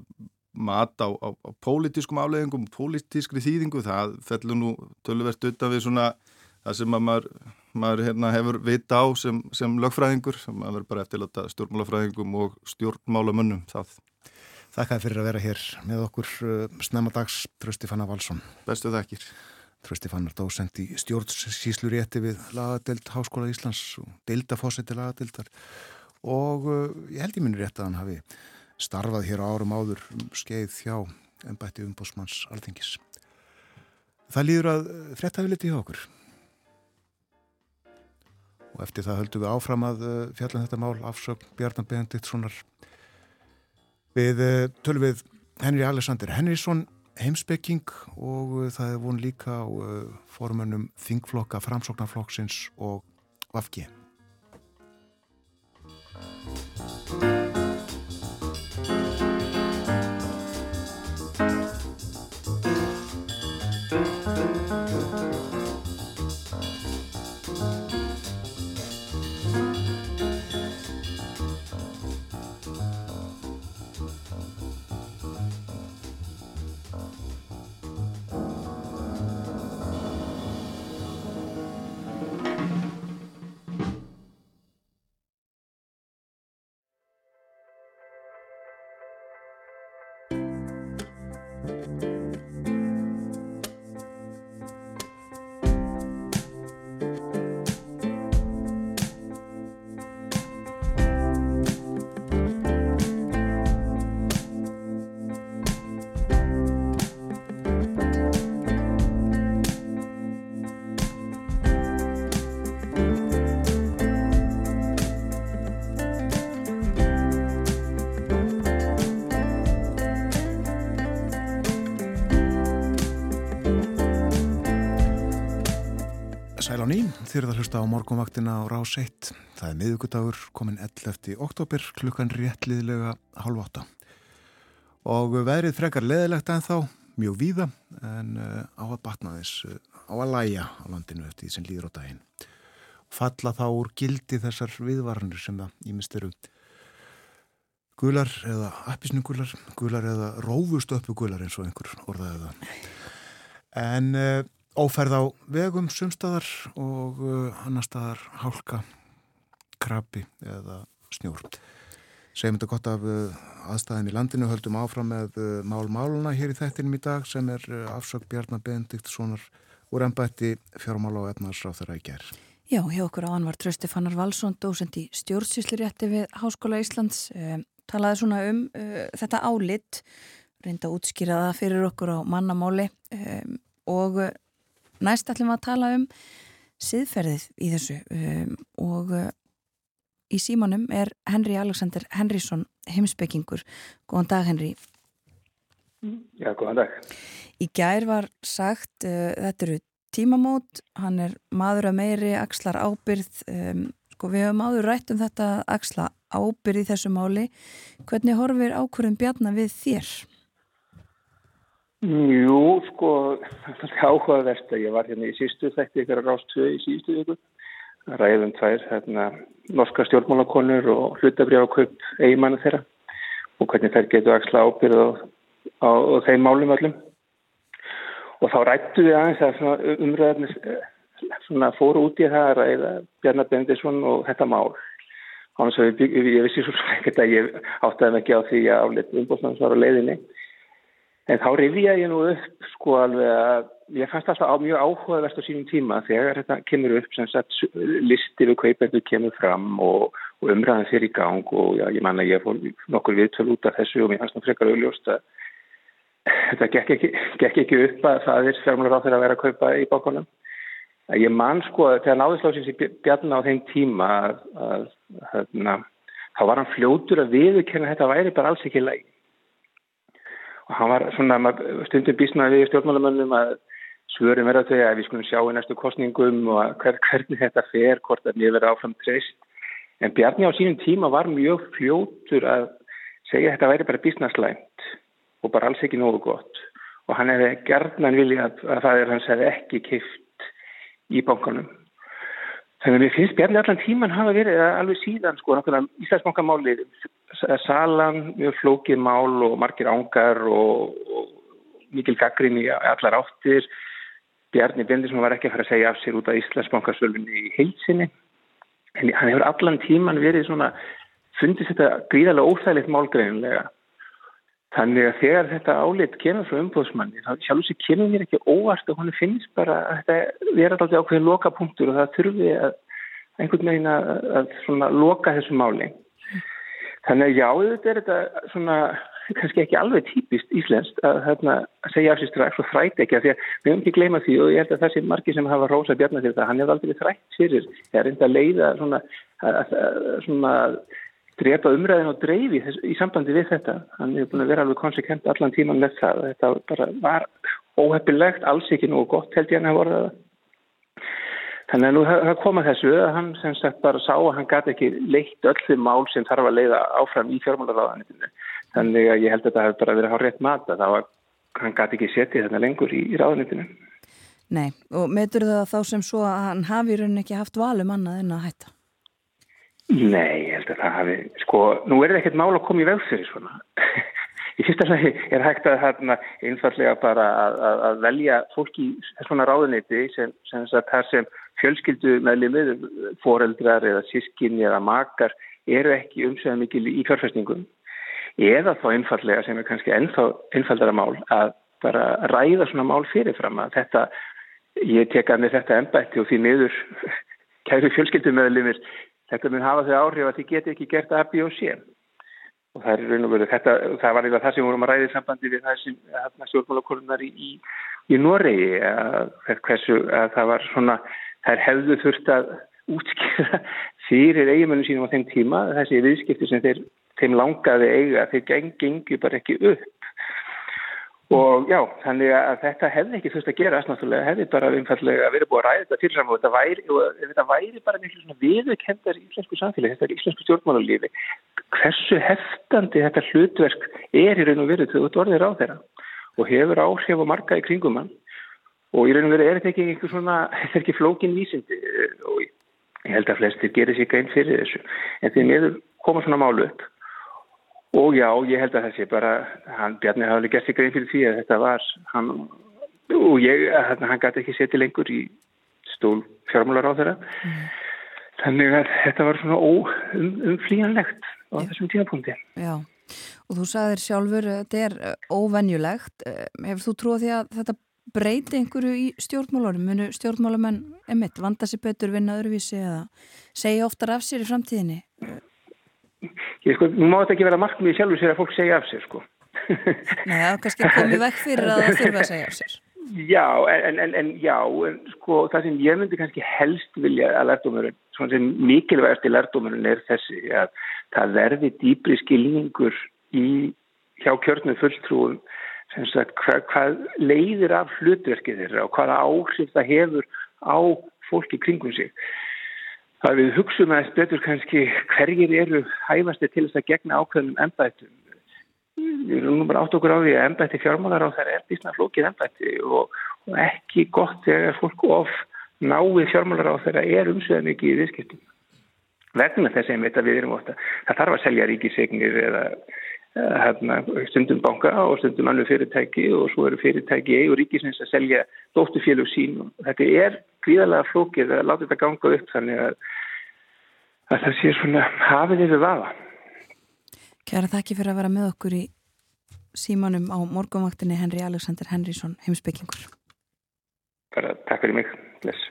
mat á, á, á pólitískum afleðingum, pólitískri þýðingu, það fellur nú tölverst utan við svona það sem maður, maður hérna, hefur vita á sem, sem lögfræðingur, sem maður bara eftir að stjórnmálafræðingum og stjórnmálamönnum það. Þakkaði fyrir að vera hér með okkur snemmadags Trösti Fanna Valsson. Bestu þakkir. Trösti Fannar dósend í stjórnsíslu rétti við lagadelt Háskóla Íslands og deildafósetti lagadildar og uh, ég held ég minni rétt að hann hafi starfað hér árum áður um skeið hjá ennbætti umbósmanns alþingis. Það líður að uh, frettafi liti hjá okkur og eftir það höldum við áfram að uh, fjalla um þetta mál afsögn Bjarnar Benediktssonar við uh, tölum við Henry Alexander Henriksson heimsbygging og uh, það er von líka á uh, formönnum Þingflokka, Framsóknarflokksins og Vafki. þér að hlusta á morgunvaktina á rás 1. Það er miðugudagur komin 11. oktober klukkan réttliðlega halv 8. Og verið frekar leðilegt en þá, mjög víða, en uh, á að batna þess, uh, á að læja á landinu eftir því sem líður á daginn. Falla þá úr gildi þessar viðvarnir sem það ímest eru gular eða appisnugular, gular eða rófustöppu gular eins og einhver orðaðið það. En... Óferð á vegum sumstaðar og uh, annar staðar hálka, krabi eða snjór. Segjum þetta gott af uh, aðstæðin í landinu, höldum áfram með uh, mál-máluna hér í þættinum í dag sem er uh, afsök Bjarnar Benediktssonar úr ennbætti fjármála og etnarsráð þeirra í gerð. Já, hjá okkur á anvar Trösti Fannar Valsson, dósend í stjórnsýslirétti við Háskóla Íslands, um, talaði svona um uh, þetta álit, reynda að útskýra það fyrir okkur á mannamáli um, og Næst ætlum við að tala um siðferðið í þessu um, og uh, í símanum er Henry Alexander Henrysson heimsbyggingur. Góðan dag Henry. Já, góðan dag. Í gær var sagt, uh, þetta eru tímamót, hann er maður að meiri, axlar ábyrð, um, sko við höfum áður rætt um þetta axla ábyrð í þessu máli. Hvernig horfir ákvörðum bjarna við þér? Jú, sko, það er áhugavert að ég var hérna í sístu þætti ykkur að rást tvö í sístu ykkur að ræðum tvær hérna norska stjórnmálakonur og hlutabrjákaupp eigimannu þeirra og hvernig þær getur axla ábyrð á, á, á þeim málum öllum. Og þá rættu við aðeins að umræðarnir svona fóru út í það að ræða Bjarnar Bendisson og þetta mál. Ég, ég vissi svo ekkert að ég áttaði mig ekki á því að álit umbúrsmanns var á leiðinni. En þá rifjaði ég nú upp sko alveg að ég fannst alltaf mjög áhugaverst á sínum tíma þegar þetta kemur upp sem sagt listi við kveipendur kemur fram og, og umræðan fyrir í gang og já, ég manna ég fór nokkur viðtöl út af þessu og mér fannst það frekar augljóst að þetta gekk ekki, gekk ekki upp að það er fjármjölur á þeirra að vera að kaupa í bókunum. Ég man sko að þegar náðurslásins í bjarna á þeim tíma að, að, að, hérna, þá var hann fljótur að viðurkenna að þetta væri bara alls ekki læg. Og hann var svona, stundum bísnaði við stjórnmálamönnum að svörum verða þau að við skulum sjá í næstu kostningum og hver, hvernig þetta fer, hvort að mér verða áfram treyst. En Bjarni á sínum tíma var mjög fljótur að segja að þetta væri bara bísnaslæmt og bara alls ekki nógu gott. Og hann hefði gerðnan vilja að það er hans hefði ekki kift í bankanum. Þannig að mér finnst Bjarni allan tíman hafa verið alveg síðan sko, Íslandsbankamáli, salan, mjög flókið mál og margir ángar og, og mikil gaggrin í allar áttir. Bjarni Bendisson var ekki að fara að segja af sér út af Íslandsbankasölfunni í heilsinni. En hann hefur allan tíman verið svona, fundist þetta gríðarlega óþægilegt málgreinlega Þannig að þegar þetta álit kemur frá umbúðsmanni þá sjálf þessi kemur mér ekki óvart og hún finnst bara að þetta vera alltaf ákveðin lokapunktur og það þurfi að einhvern veginn að, að loka þessu máli. Þannig að já, þetta er þetta svona kannski ekki alveg típist íslenskt að, hérna, að segja af sér strax og þrætt ekki að því að við höfum ekki gleyma því og ég held að þessi margi sem hafa rosa bjarnar til þetta, hann hefur aldrei þrætt fyrir, það er reynda að leiða svona, að, svona drepa umræðin og dreifi í sambandi við þetta. Hann hefur búin að vera alveg konsekvent allan tíman með það. Þetta bara var óheppilegt, alls ekki nú gott held ég hann að voru það. Þannig að nú það koma þessu að hann sem sagt bara sá að hann gæti ekki leitt öll því mál sem þarf að leiða áfram í fjármálaráðanitinu. Þannig að ég held að þetta hefur bara verið hár rétt mata þá að hann gæti ekki setið þetta lengur í, í ráðanitinu. Nei, og metur það þá sem svo að hann hafi raunin ekki haft valum annað en að hætta? Nei, ég held að það hafi, sko, nú er það ekkert mál að koma í vegfyrir svona. *laughs* Í fyrsta lagi er hægt að hérna einfallega bara að, að, að velja fólki í svona ráðuniti sem, sem það sem fjölskyldu meðlimið, foreldrar eða sískinni eða makar eru ekki umsöða mikil í fjárfæstingum. Eða þá einfallega sem er kannski ennþá einfaldara mál að bara ræða svona mál fyrirfram að þetta, ég teka með þetta ennbætti og því miður *laughs* kæru fjölskyldu meðlimir þetta mun hafa þau áhrif að þið geti ekki gert A, B og C. Og það er raun og veru þetta, það var eitthvað það sem vorum að ræði sambandi við það sem stjórnmálakorunar í, í, í Noregi að, hversu, að það var svona þær hefðu þurft að útskýra *laughs* fyrir eiginmönnum sínum á þeim tíma þessi viðskipti sem þeir, þeim langaði eiga þeir geng, gengi bara ekki upp Og já, þannig að þetta hefði ekki þurft að gerast náttúrulega, hefði bara einfallega verið búið að ræða þetta til saman og þetta væri, og þetta væri bara miklu svona viðurkendar í íslensku samfélagi, þetta er íslensku stjórnmálarlífi. Hversu heftandi þetta hlutverk er í raun og verið til þetta orðir á þeirra og hefur áhrif og marga í kringum hann. Og í raun og verið er þetta ekki einhver svona, þetta er ekki flókin vísindi og ég held að flestir gerir sér grein fyrir þessu. En því meður koma svona málu upp Og já, ég held að þessi bara, hann, Bjarni hafði alveg gert sig grein fyrir því að þetta var, hann, og ég, hann, hann gæti ekki setið lengur í stól fjármálar á þeirra. Mm. Þannig að þetta var svona umflíjanlegt um, á þessum tímapunkti. Já, og þú sagðir sjálfur, þetta er óvenjulegt. Hefur þú trúið því að þetta breyti einhverju í stjórnmálarum? Munu stjórnmálamenn, emitt, vanda sér betur vinna öðruvísi eða segja oftar af sér í framtíðinni? Ég sko, má þetta ekki vera markmið sjálfur sér að fólk segja af sér sko. Nei, það er kannski komið vekk fyrir að það þurfa að segja af sér. Já, en, en, en já en, sko, það sem ég myndi kannski helst vilja að lærdomurinn, svona sem mikilvægast í lærdomurinn er þessi að það verði dýbri skilningur í hjá kjörnum fulltrúum sem sagt hvað, hvað leiðir af hlutverkið þeirra og hvaða áhrif það hefur á fólki kringum sig að við hugsaum aðeins betur kannski hverjir eru hæfasti til þess að gegna ákveðnum ennbættum. Við erum nú bara átt okkur á því að ennbætti fjármálar á þeirra er bísna flókið ennbætti og, og ekki gott þegar fólk of náið fjármálar á þeirra er umsöðan ekki í viðskiptum. Vegna þess að við erum ofta, það þarf að selja ríkisegnir eða Hérna, stundum banka og stundum annu fyrirtæki og svo eru fyrirtæki í og ríkisins að selja dóttufélug sín og þetta er gríðarlega flókið að láta þetta ganga upp þannig að, að það sé svona hafið yfir vafa. Kæra þakki fyrir að vera með okkur í símanum á morgunvaktinni Henry Alexander Henrysson, heimsbyggingur. Bara takk fyrir mig. Bless.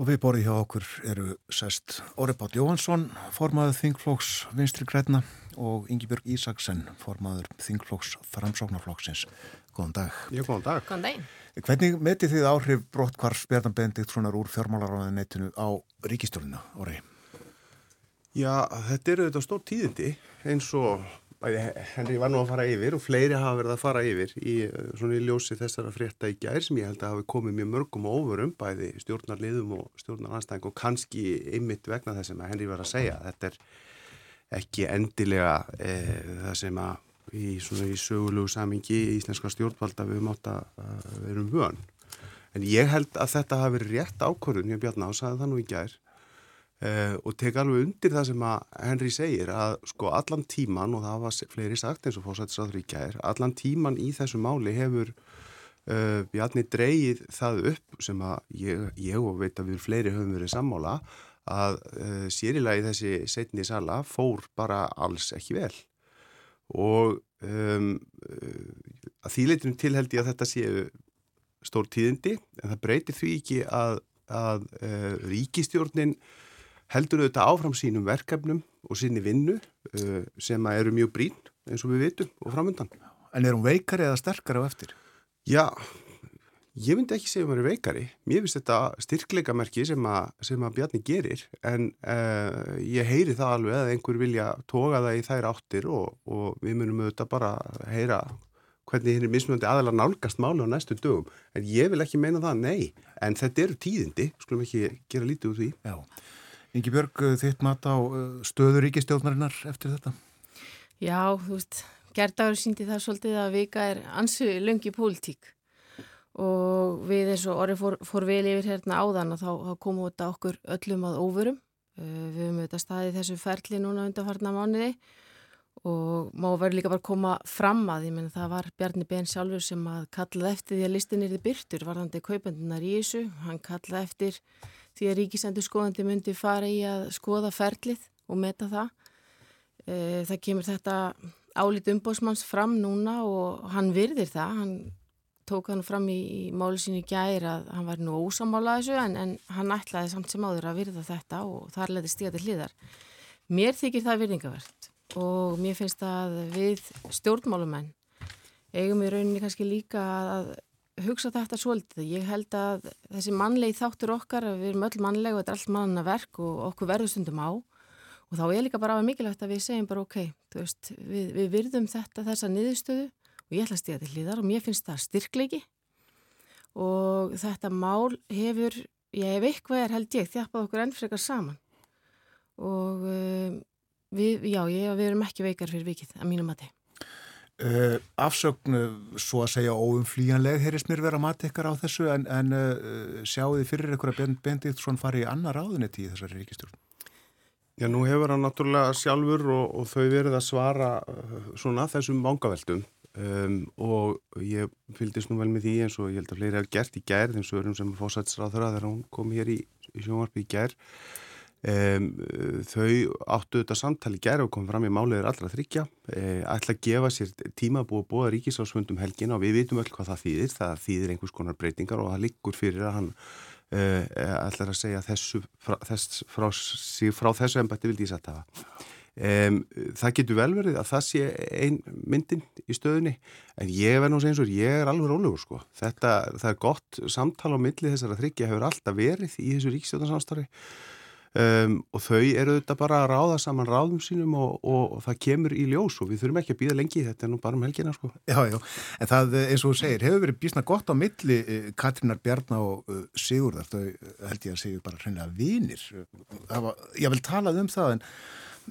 Og við borðið hjá okkur eru sest Óri Bátt Jóhansson, formaður Þingflóks Vinstri Græna og Yngibjörg Ísaksen, formaður Þingflóks Framsóknarflóksins. Góðan dag. Já, góðan dag. Góðan daginn. Hvernig metið þið áhrif brottkvars Bjarnar Benediktssonar úr fjármálaráðinetinu á ríkistjórnuna, Óri? Já, þetta eru þetta stór tíðindi eins og Henry var nú að fara yfir og fleiri hafa verið að fara yfir í svona í ljósi þessara frétta í gær sem ég held að hafi komið mjög mörgum og ofurum bæði stjórnarliðum og stjórnaranstæðing og kannski ymmit vegna þess að Henry var að segja þetta er ekki endilega e, það sem að í í sögulegu samingi í íslenska stjórnvalda við höfum átt að vera um hugan en ég held að þetta hafi verið rétt ákvörðun hjá Bjarná, sagði það nú í gær Uh, og tek alveg undir það sem að Henry segir að sko allan tíman og það var fleiri sagt eins og fórsættisraður í gær allan tíman í þessu máli hefur uh, Bjarni dreyið það upp sem að ég, ég og veit að við fleiri höfum verið sammála að uh, sérilagi þessi setni sala fór bara alls ekki vel og um, að þýleitunum tilheldi að þetta séu stór tíðindi en það breytir því ekki að, að ríkistjórnin heldur auðvitað áfram sínum verkefnum og sinni vinnu uh, sem eru mjög brín eins og við vitum og framöndan. En er hún veikari eða sterkari á eftir? Já, ég myndi ekki segja að hún er veikari. Mér finnst þetta styrkleikamerki sem, sem að Bjarni gerir en uh, ég heyri það alveg að einhver vilja toga það í þær áttir og, og við munum auðvitað bara heyra hvernig hinn er mismunandi aðalega nálgast máli á næstu dögum. En ég vil ekki meina það, nei. En þetta eru tíðindi, skulum ekki gera lítið úr því. Já. Ingi Björg, þitt mat á stöður ríkistjórnarinnar eftir þetta? Já, þú veist, gerðdagur síndi það svolítið að vika er ansu löngi pólitík og við eins og orðið fór, fór vel yfir hérna áðan og þá, þá komum þetta okkur öllum að óvörum. Við höfum þetta staðið þessu ferli núna undanfarnar mánuði og má verður líka bara koma fram að, ég menn það var Bjarni Ben sjálfur sem að kallaði eftir því að listin er þið byrtur varðandi kaupendunar í þessu, hann kallaði eftir því að ríkisendur skoðandi myndi fara í að skoða ferlið og meta það. E, það kemur þetta álít umbósmanns fram núna og hann virðir það. Hann tók hann fram í, í máli sín í gæri að hann var nú ósamála þessu en, en hann ætlaði samt sem áður að virða þetta og þar leti stíða til hliðar. Mér þykir það virðingavert og mér finnst að við stjórnmálumenn eigum í rauninni kannski líka að hugsa þetta svolítið. Ég held að þessi mannlegi þáttur okkar, við erum öll mannleg og þetta er allt manna verk og okkur verður stundum á og þá er líka bara mikilvægt að við segjum bara ok, veist, við, við virðum þetta þessa niðurstöðu og ég ætla að stíða til hlýðar og mér finnst það styrkleiki. Og þetta mál hefur, ég hef eitthvað er held ég þjafpað okkur ennfrekar saman. Og um, við, já, ég, við erum ekki veikar fyrir vikið að mínum mati. Uh, afsögnu svo að segja óumflíjanleg heyrist mér vera mat ykkar á þessu en, en uh, sjáu þið fyrir ykkur að bendið svon fari í annar áðunetti í þessari ríkistjórn Já, nú hefur hann náttúrulega sjálfur og, og þau verið að svara uh, svona þessum vangaveltum um, og ég fylgist nú vel með því eins og ég held að fleiri hafa gert í gær þeim sögurum sem fósætsráður að þegar hún kom hér í, í sjónvarpi í gær. Um, þau áttu þetta samtali gerð og kom fram í máliður allra þryggja um, ætla að gefa sér tíma að búa ríkisásfundum helgina og við vitum öll hvað það þýðir. Það þýðir einhvers konar breytingar og það liggur fyrir að hann uh, ætlar að segja þessu frá, þess, frá, frá þessu ennbætti vildi ég setja það um, það getur vel verið að það sé ein myndin í stöðunni en ég verð nú að segja eins og ég er alveg rólegur sko. Þetta, það er gott samtala á milli þessara þryggja hefur alltaf verið í þessu ríkistjóðansástari Um, og þau eru þetta bara að ráða saman ráðum sínum og, og, og það kemur í ljós og við þurfum ekki að býða lengi þetta er nú bara um helgina sko. Já, já, en það eins og þú segir hefur verið bísna gott á milli eh, Katrínar Bjarná og uh, Sigurðar. Þau held ég að segja bara hreinlega vinir. Ég vil talað um það en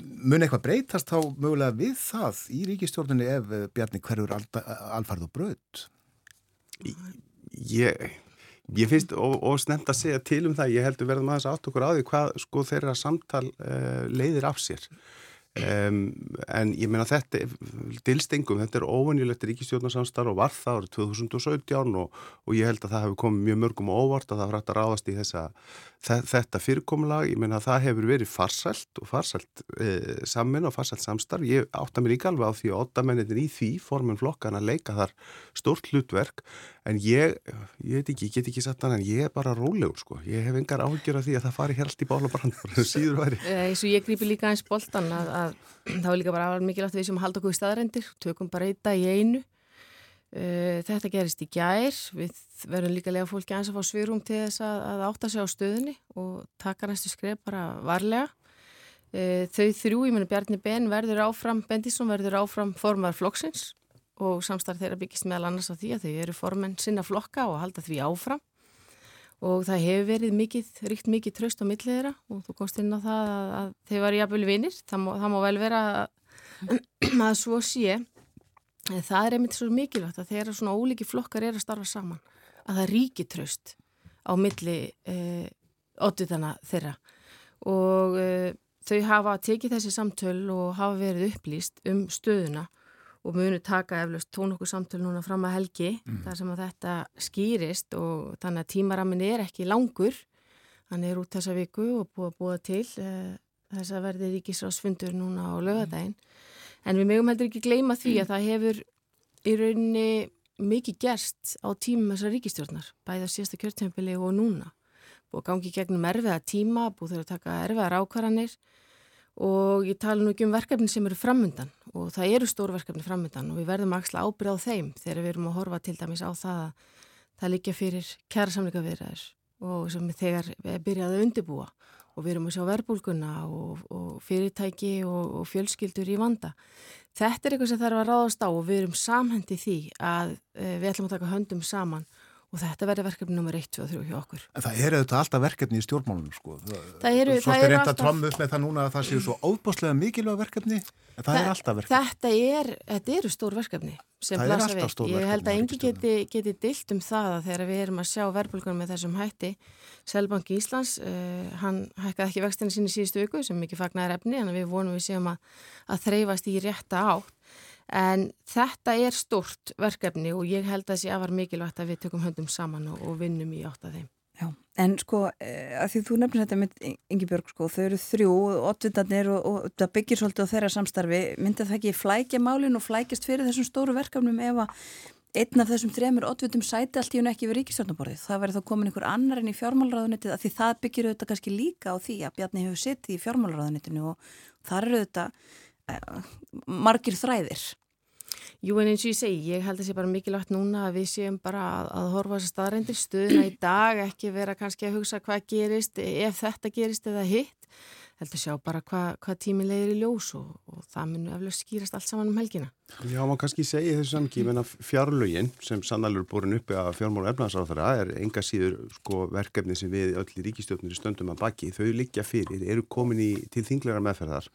mun eitthvað breytast þá mögulega við það í ríkistjórnunni ef Bjarni hverjur alfarð og bröð Ég Ég finnst og snemt að segja til um það, ég heldur verðum aðeins átt okkur á því hvað sko þeirra samtal uh, leiðir af sér. Um, en ég meina þetta dilstengum, þetta er óvanjulegt ríkistjórnarsamstar og var það árið 2017 og, og ég held að það hefur komið mjög mörgum óvart að það frætt að ráðast í þessa, þetta fyrirkomulag, ég meina að það hefur verið farsælt og farsælt e, samin og farsælt samstarf, ég átta mér líka alveg á því að oddamennin í því formun flokkan að leika þar stórt hlutverk. En ég, ég veit ekki, ég get ekki satt hann en ég er bara rólegur sko, ég hef engar áhugjur af því að það fari allt í bála brand *laughs* síður væri. Eins og ég grípi líka eins boltan að, að *clears throat* það var líka bara mikilvægt við sem halda okkur staðarendir, tökum bara dag í einu þetta gerist í gær. Við verðum líka lega fólki aðeins að fá svirum til þess að, að átta sig á stöðunni og taka næstu skref bara varlega. Þau þrjú, ég menna Bjarni Ben verður áfram, Bendisson verður áfram formar flokksins og samstarf þeirra byggist meðal annars á því að þau eru formenn sinna flokka og halda því áfram. Og það hefur verið mikið, ríkt mikið tröst á millið þeirra og þú komst inn á það að, að þeir var jafnvel vinnir, það, það má vel vera að, *clears throat* að svo sé en það er einmitt svo mikilvægt að þeirra svona óliki flokkar er að starfa saman að það ríki tröst á milli eh, oddutana þeirra. Og eh, þau hafa tekið þessi samtöl og hafa verið upplýst um stöðuna og munu taka eflust tón okkur samtölu núna fram að helgi mm. þar sem að þetta skýrist og þannig að tímaramin er ekki langur. Hann er út þessa viku og búið að búa til uh, þess að verði ríkisrásfundur núna á lögadaginn en við mögum heldur ekki gleyma því að það hefur í rauninni mikið gerst á tímum þessar ríkistjórnar bæða síðasta kjörtempili og núna. Búið að gangi gegnum erfiða tíma búið þurfa að taka erfiðar ákvarðanir og ég tala nú ekki um verkefni sem eru framöndan og það eru stór verkefni framöndan og við verðum að axla ábyrð á þeim þegar við erum að horfa til dæmis á það að það líka fyrir kæra samlingavirðar og sem þegar við byrjaðum að undibúa og við erum að sjá verbulguna og, og fyrirtæki og, og fjölskyldur í vanda. Þetta er eitthvað sem þarf að ráðast á og við erum samhendi því að e, við ætlum að taka höndum saman og þetta verður verkefni nr. 1, 2 og 3 hjá okkur. En það eru þetta alltaf verkefni í stjórnmálunum sko. Það eru, Svo er þetta alltaf... trommu upp með það núna að það séu svo óbúslega mikilvæg verkefni, en það Þa, er alltaf verkefni. Þetta, er, þetta eru stór verkefni sem blasa við. Ég held að engi geti, geti dilt um það að þegar við erum að sjá verbulgunum með þessum hætti. Selbanki Íslands, uh, hann hækkaði ekki vextinni sín í síðustu viku sem mikið fagnar efni, en við vonum við séum að, að þreyfast í rétta átt. En þetta er stort verkefni og ég held að það sé afar mikilvægt að við tökum höndum saman og, og vinnum í átt að þeim. Já, en sko eh, að því þú nefnir þetta með Ingi Björg sko, þau eru þrjú, oddvindarnir og, og það byggir svolítið á þeirra samstarfi, myndi það ekki flækja málinn og flækjast fyrir þessum stóru verkefnum ef að einn af þessum þremur oddvindum sæti allt í hún ekki við ríkistjórnaborðið, það verður þá komin einhver annar en í fjármálraðunitið að því það byggir auðvitað kannski líka á því að Bjarni hefur sitt í fjármálraðunitinu og þar eru auðvitað eh, margir þræðir Jú en eins og ég segi, ég held að það sé bara mikilvægt núna að við séum bara að, að horfa þessar staðrændir stuðuna í dag, ekki vera kannski að hugsa hvað gerist, ef þetta gerist eða hitt, held að sjá bara hvað hva tími leiðir í ljós og, og það munu eflug skýrast allt saman um helgina. Já, maður kannski segja þessu samkí, menna fjárlögin sem sannalur borin uppi að fjármálu efnarsáþara er enga síður sko, verkefni sem við öll í ríkistjóknir stöndum að baki, þau liggja fyrir, eru komin í, til þinglegar meðferðar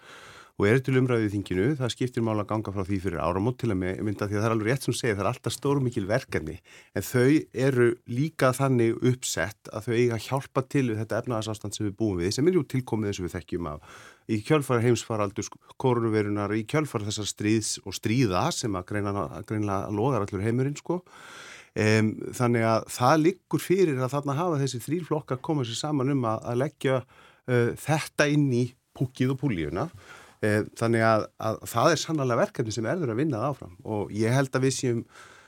og eru til umræðið þinginu, það skiptir mála að ganga frá því fyrir áramót til að mynda því að það er alveg rétt sem segir, það er alltaf stórmikil verkefni en þau eru líka þannig uppsett að þau eiga að hjálpa til við þetta efnaðarsástand sem við búum við sem er jú tilkomið eins og við þekkjum af í kjölfara heimsfaraldur koronavirunar, í kjölfara þessar stríðs og stríða sem að greinlega logar allur heimurinn sko. Um, þannig að það liggur fyrir að þarna hafa þessi þrýr flokka komað sér saman um að, að leggja uh, þetta inn í púkið og púlíuna þannig að, að það er sannlega verkefni sem erður að vinna það áfram og ég held að við séum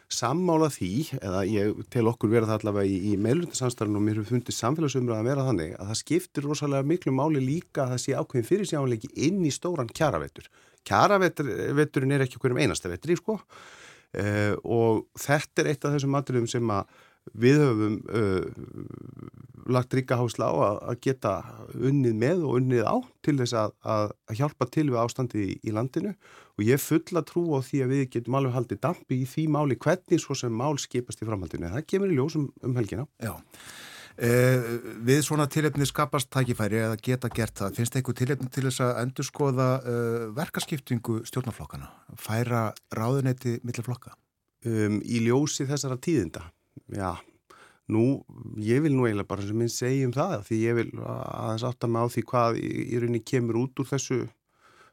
sammála því, eða ég tel okkur vera það allavega í, í meilundarsamstarfinu og mér hefur fundið samfélagsumröð að vera þannig að það skiptir rosalega miklu máli líka að það sé ákveðin fyrirsjáðanleiki inn í stóran kjaravettur. Kjaravetturinn er ekki okkur um einasta vettri, sko, uh, og þetta er eitt af þessum maturðum sem að við höfum uh, lagt ríka hásla á að, að geta unnið með og unnið á til þess að, að, hjálpa til við ástandi í, í landinu og ég fulla trú á því að við getum alveg haldið dampi í því máli hvernig svo sem mál skipast í framhaldinu. Það kemur í ljósum um helgina. Já. Eh, við svona tilefni skapast tækifæri eða geta gert það. Finnst það eitthvað tilefni til þess að endur skoða eh, verkaskiptingu stjórnarflokkana? Færa ráðunetti millir flokka? Um, í ljósi þessara tíðinda já, nú, ég vil nú eiginlega bara sem minn segja um það því ég vil aðeins átta mig á því hvað í, í rauninni kemur út úr þessu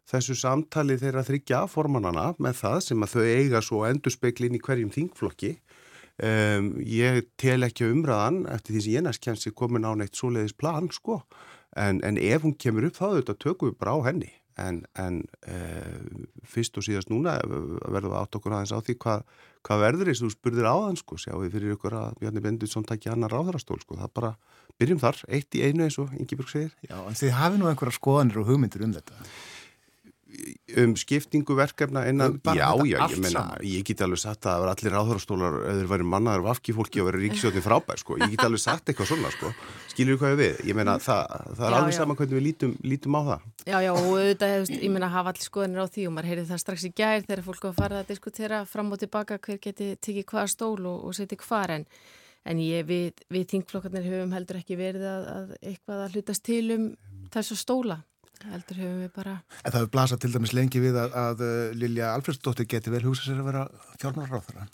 þessu samtali þeirra þryggja formannana með það sem að þau eiga svo endurspeiklin í hverjum þingflokki. Um, ég tel ekki umræðan eftir því sem ég næst kemst ég komin á neitt svoleiðis plan sko en, en ef hún kemur upp þá þetta tökum við bara á henni en, en uh, fyrst og síðast núna verðum við átt okkur aðeins á því hvað hva verður þess að þú spurðir á þann sko. Sjáum við fyrir ykkur að Bjarni Benditsson takki annar ráðarastól sko. Það bara byrjum þar eitt í einu eins og Ingi Björg segir. Já en þið hafi nú einhverja skoðanir og hugmyndir um þetta um skiptingu verkefna innan, já, já, ég menna, saman. ég get alveg sagt að það var allir ráðhörastólar, eða væri mannaður vafki fólki og verið ríkisjóðin frábær, sko, ég get alveg sagt eitthvað svona, sko, skilur þú hvað ég við, ég menna, það, það er Já, alveg já. sama hvernig við lítum, lítum á það. Já, já, og auðvitað, þú veist, ég meina, hafa allir skoðanir á því og maður heyrði það strax í gær þegar fólk var að fara að diskutera fram og tilbaka hver geti tekið hvaða stól og, og setið hvar en, en ég, við, við þingflokkarnir höfum heldur ekki verið að, að eitthvað að hlutast til um þessu stóla. Heldur höfum við bara, En það hefur blasað til dæmis lengi við að, að uh, Lilja Alfredsdóttir geti vel hugsað sér að vera fjármálaráþara.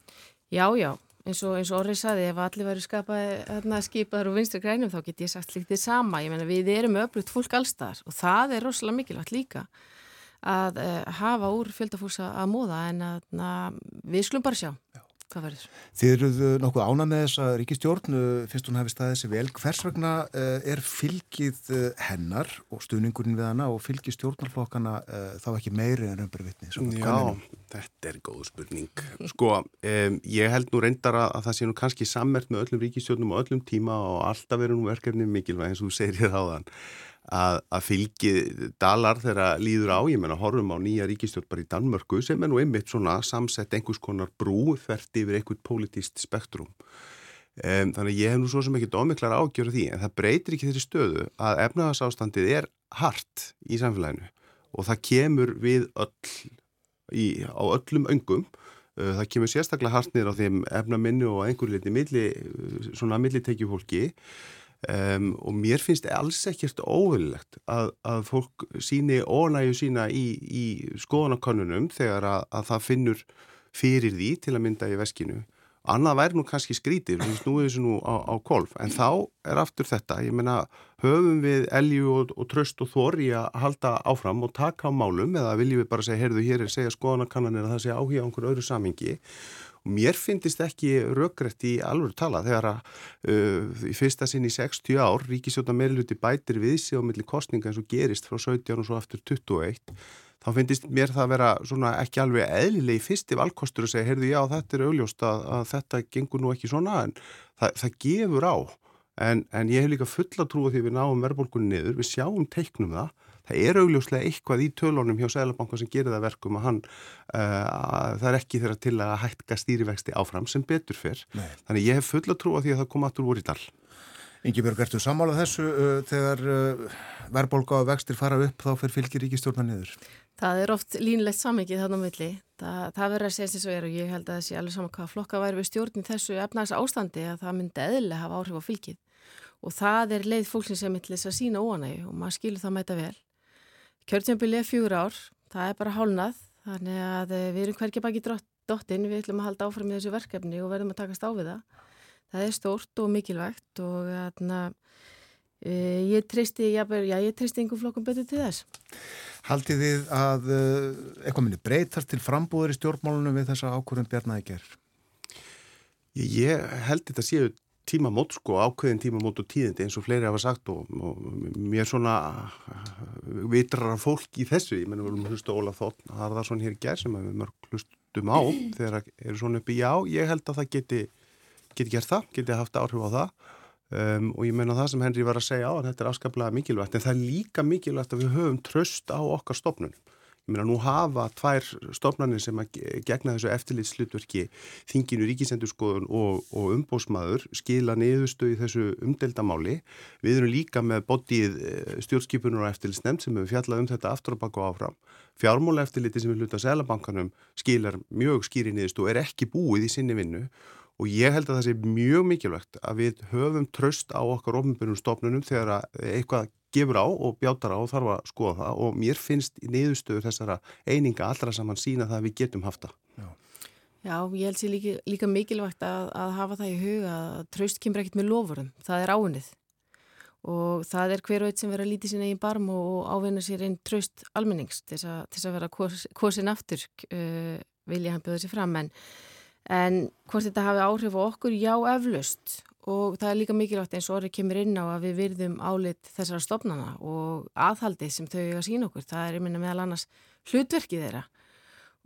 já, já, eins og, eins og orðið saði, ef allir væri skapaði, hérna, skipaður og vinstri grænum þá get ég sagt líkt þið sama. Ég meina, við erum öflugt fólk allstaðar og það er rosalega mikilvægt líka að uh, hafa úr fjöldafólks að móða en að na, við skulum bara sjá hvað verður. Þið eruð uh, nokkuð ána með þessa ríkistjórn, uh, finnst hún hafi staðið sér vel. Hvers vegna uh, er fylgið uh, hennar og stuðningurinn við hana og fylgið stjórnarflokkana uh, þá ekki meiri en raunberuvitni? Já, þetta er góð spurning. Sko, um, ég held nú reyndar að, að það sé nú kannski sammert með öllum ríkistjórnum og öllum tíma og alltaf verður nú verkefni mikilvæg eins og þú segir þér á þann. Að, að fylgi dalar þegar líður á, ég menna horfum á nýja ríkistjórn bara í Danmörku sem er nú einmitt svona samsett einhvers konar brú þvert yfir einhvern politist spektrum. Um, þannig ég hef nú svo sem ekki dómiklar ágjöru því en það breytir ekki þeirri stöðu að efnahagsástandið er hart í samfélaginu og það kemur við öll í, á öllum öngum. Uh, það kemur sérstaklega hart niður á þeim efnaminnu og einhverju liti milli, svona millitekjufólki um, og mér finnst alls ekkert óvinnlegt að, að fólk síni ónægu sína í, í skoðanakönnunum þegar að, að það finnur fyrir því til að mynda í veskinu. Annað væri nú kannski skrítið, við snúið þessu nú á, á kolf, en þá er aftur þetta, ég meina, höfum við elju og, og tröst og þor í að halda áfram og taka á málum eða viljum við bara segja, heyrðu, hér er segja skoðanakannanir að það sé áhuga á einhverju öðru samingi og mér finnist ekki rökrætt í alveg tala þegar að uh, í fyrsta sinn í 60 ár ríkisjóta meirluti bætir við sig á milli kostninga eins og gerist frá 17 og svo aftur 21 þá finnist mér það að vera svona ekki alveg eðlilegi fyrsti valkostur að segja, heyrðu já þetta er augljóst að, að þetta gengur nú ekki svona en það, það gefur á. En, en ég hef líka fulla trúið því við náum verðbólkunni niður, við sjáum teiknum það það er augljóslega eitthvað í tölunum hjá Sælabanka sem gerir það verkum að hann uh, það er ekki þeirra til að hætta stýrivexti áfram sem betur fyrr Nei. þannig ég hef fulla trúið því að það kom aftur voru í dal Ingi Björg, ertu sammálað þessu uh, þegar uh, verðbólka og vextir fara upp þá fyrir fylgir ríkistjórna niður? Það er oft línlegt samvikið þarna á milli. Það, það verður að segja þess að er og ég held að það sé alveg saman hvað flokka væri við stjórn í þessu efnaðs ástandi að það myndi eðlilega hafa áhrif á fylgið. Og það er leið fólksins sem mittlis að sína óanægu og maður skilur það mæta vel. Kjörtjömbili er fjögur ár, það er bara hálnað, þannig að eh, við erum hverkið baki dottin, við ætlum að halda áfram með þessu verkefni og verðum að takast á við það. Það er stórt og mikilvægt og þarna, e, ég treysti, já, ég treysti einhver flokkum betur til þess. Haldið þið að uh, eitthvað minni breytast til frambúður í stjórnmálunum við þessa ákvörðum? Ég, ég held þetta séu tímamót sko, ákveðin tímamót og tíðindi eins og fleiri hafa sagt og, og mér svona vitrar fólk í þessu, ég menna við erum hlustu Óla Þótt Harðarsson hér í gerð sem við mörg hlustum á *clears throat* þegar eru svona uppi. Já, ég held að það geti, geti gert það, geti haft áhrif á það. Um, og ég menna það sem Henry var að segja á að þetta er afskaplega mikilvægt en það er líka mikilvægt að við höfum tröst á okkar stopnunum Ég meina nú hafa tvær stofnarnir sem að gegna þessu eftirlitslutverki þinginu ríkisendurskoðun og, og umbósmaður skila niðurstu í þessu umdeldamáli. Við erum líka með bodið stjórnskipunur og eftirlitsnefnd sem hefur fjallað um þetta aftur og baka og áfram. Fjármóla eftirliti sem við hluta Sælabankanum skilar mjög skýri niðurstu og er ekki búið í sinni vinnu og ég held að það sé mjög mikilvægt að við höfum tröst á okkar ofnbjörnum stofnunum þegar eitthvað gefur á og bjátar á og þarf að skoða það. Og mér finnst í niðurstöður þessara eininga allra saman sína það að við getum haft það. Já, Já ég held sér líka, líka mikilvægt að, að hafa það í huga að tröst kemur ekkert með lofurum, það er áunnið. Og það er hver og eitt sem verður að líti sín eigin barm og ávinna sér einn tröst almennings til þess að vera kos, kosin aftur uh, vilja hann bjóða sér fram. En, en hvort þetta hafi áhrif á okkur, já eflaust og það er líka mikilvægt eins og orðið kemur inn á að við virðum álit þessara stopnana og aðhaldið sem þau að sína okkur, það er einminna meðal annars hlutverkið þeirra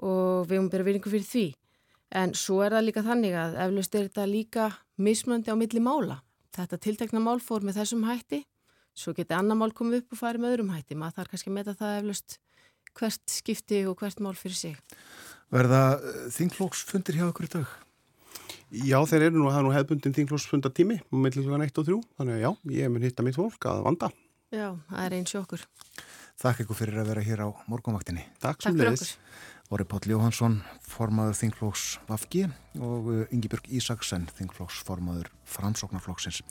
og við höfum byrja virðingu fyrir því. En svo er það líka þannig að eflaust er þetta líka mismöndi á milli mála. Þetta tiltekna mál fór með þessum hætti svo geti annar mál komið upp og farið með öðrum hætti. Maður þarf kannski að meta það eflaust hvert skipti og hvert mál fyrir sig. Verða eh, þingflóksfundir hjá okkur í dag? Já, þeir eru nú, það er nú hefbundin þingflóksfundartími með klukkan 1 og 3, þannig að já, ég mun hitta mitt fólk að vanda. Já, það er eins og okkur. Takk ykkur fyrir að vera hér á morgunvaktinni. Takk, Takk fyrir okkur. Voru Páll Jóhansson, formaður þingflóks Vafgi og Yngibjörg Ísaksen, þingflóks formaður Framsóknarflóksins.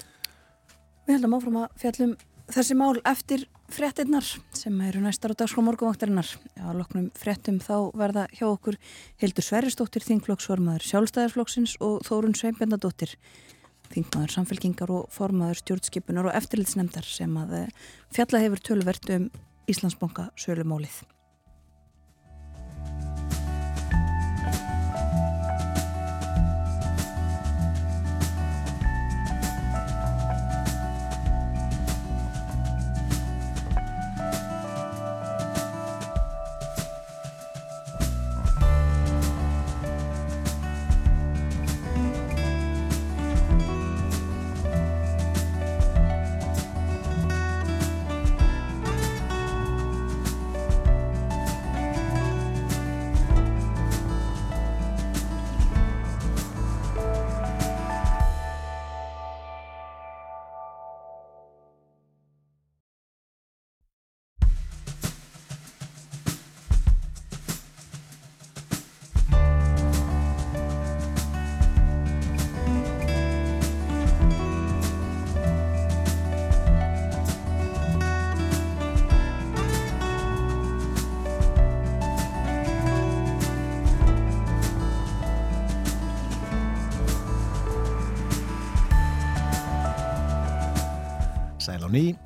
Við heldum áfram að fjallum þessi mál eftir frettinnar sem eru næstar á dagskrá morgunvaktarinnar. Já, loknum frettum þá verða hjá okkur Hildur Sveristóttir, þingflokksformaður sjálfstæðarflokksins og Þórun Sveinbjörnadóttir, þingmaður samfélkingar og formaður stjórnskipunar og eftirlitsnemdar sem að eh, fjalla hefur tölvert um Íslandsbonga sölumólið.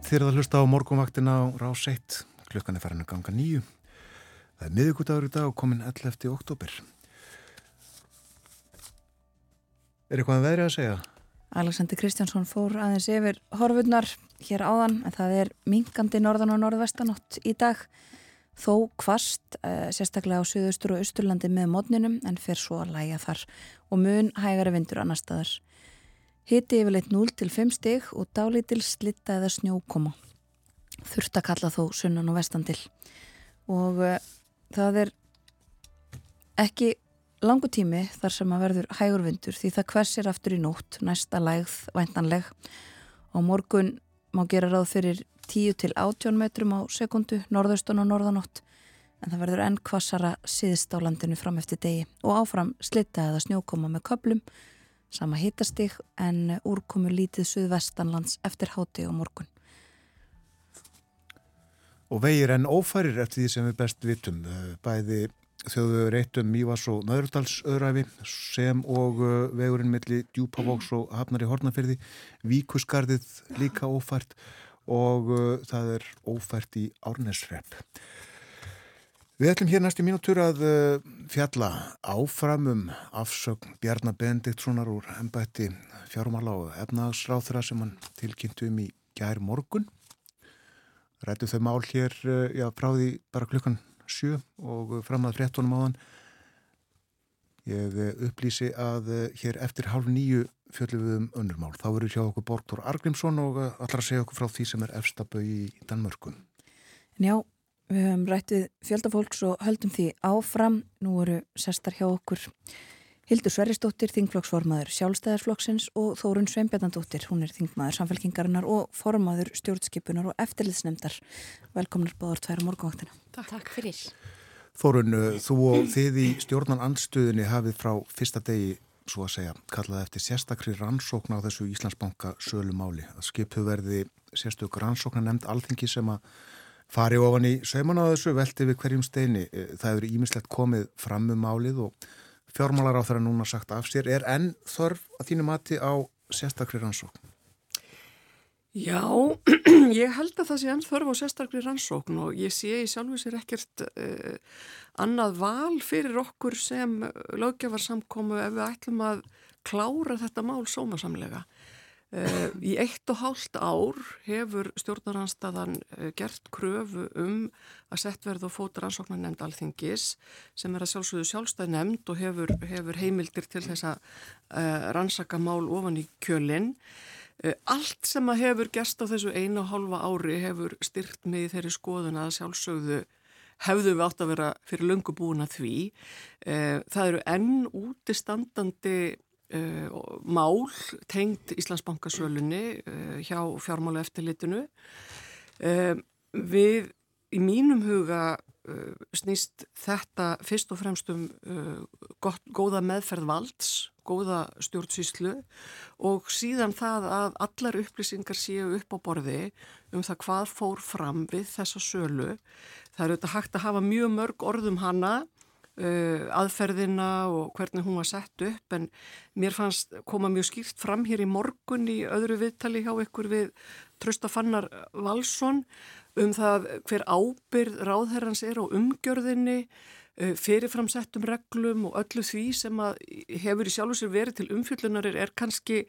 Þegar það hlusta á morgunvaktina á rás 1 klukkan er farin að ganga nýju það er miðugudagur í dag og komin 11. oktober Er eitthvað að veðri að segja? Alexander Kristjánsson fór aðeins yfir horfurnar hér áðan. En það er mingandi norðan og norðvestanótt í dag. Þó kvast, eh, sérstaklega á Suðaustur og Östurlandi með mótninum en fer svo að læja þar. Og mun hægari vindur annar staðar Hiti yfirleitt 0 til 5 stig og dálítil slitta eða snjókoma. Þurft að kalla þó sunnan og vestan til. Og uh, það er ekki langu tími þar sem að verður hægurvindur því það hversir aftur í nótt, næsta lægð, væntanleg. Og morgun má gera ráð fyrir 10 til 18 metrum á sekundu, norðaustan og norðanótt. En það verður enn kvassara síðst á landinu fram eftir degi og áfram slitta eða snjókoma með köplum sama hittastig en úrkomu lítið suðvestanlands eftir háti og morgun. Og vegir enn ófærir eftir því sem við best vitum, eh, bæði þjóðu reytum Mívas og Möðrudalsöðræfi sem og eh, vegurinn milli Djúpavóks og Hafnar í Hornafyrði, Víkusgarðið líka ófært og uh, það er ófært í Árnesrepp. Við ætlum hér næst í mínútur að uh, fjalla áframum afsögn Bjarnar Benediktssonar úr ennbætti fjárumála og efnagsráþra sem hann tilkynntu um í gær morgun. Rættu þau mál hér uh, já, frá því bara klukkan sjö og fram að 13 áðan. Ég uh, upplýsi að hér eftir hálf nýju fjöldum við um önnur mál. Þá verður hjá okkur Borgþór Argrímsson og allar að segja okkur frá því sem er efstabau í Danmörkun. Já, Við höfum rættið fjöldafólks og höldum því áfram. Nú eru sestar hjá okkur Hildur Sverrisdóttir, þingflokksformaður sjálfstæðarsflokksins og Þórun Sveinbjörnandóttir. Hún er þingmaður samfélkingarinnar og formaður stjórnskipunar og eftirlitsnemdar. Velkomnar báður tværa morgunvaktina. Takk. Takk fyrir. Þórun, þú og þið í stjórnan andstöðinni hafið frá fyrsta degi, svo að segja, kallað eftir sérstakri rannsókn á þessu Íslandsbanka sölumáli. Að skipu verði sérstök rannsóknar nefnd alþengi sem að fari ofan í sauman á þessu velti við hverjum steini. Eh, það eru ímislegt komið fram um málið og fjármálar á þeirra núna sagt af sér. Er enn þörf að þínu mati á sérstakri rannsókn? Já, *clears throat* ég held að það sé enn þörf á sérstaklega rannsókn og ég sé í sjálfu sér ekkert uh, annað val fyrir okkur sem löggefarsamkomu ef við ætlum að klára þetta mál sómasamlega. Uh, í eitt og hálft ár hefur stjórnaranstaðan uh, gert kröfu um að sett verða og fóta rannsóknar nefnd alþingis sem er að sjálfsögðu sjálfstæð nefnd og hefur, hefur heimildir til þess að rannsaka mál ofan í kjölinn. Eh, allt sem að hefur gerst á þessu einu og hálfa ári hefur styrt í þeirri skoðun að sjálfsögðu hefðu við átt að vera fyrir löngu búin að því. Eh, það eru enn útistandandi eh, mál tengt Íslandsbankasölunni hjá fjármála eftirlitinu. Við í mínum huga snýst þetta fyrst og fremst um gott, góða meðferð valds góða stjórnsýslu og síðan það að allar upplýsingar séu upp á borði um það hvað fór fram við þessa sölu. Það er auðvitað hægt að hafa mjög mörg orðum hana, uh, aðferðina og hvernig hún var sett upp en mér fannst koma mjög skýrt fram hér í morgun í öðru viðtali hjá ykkur við Tröstafannar Valsson um það hver ábyrð ráðherrans er á umgjörðinni Eh, fyrirframsettum reglum og öllu því sem hefur í sjálf og sér verið til umfjöllunarir er kannski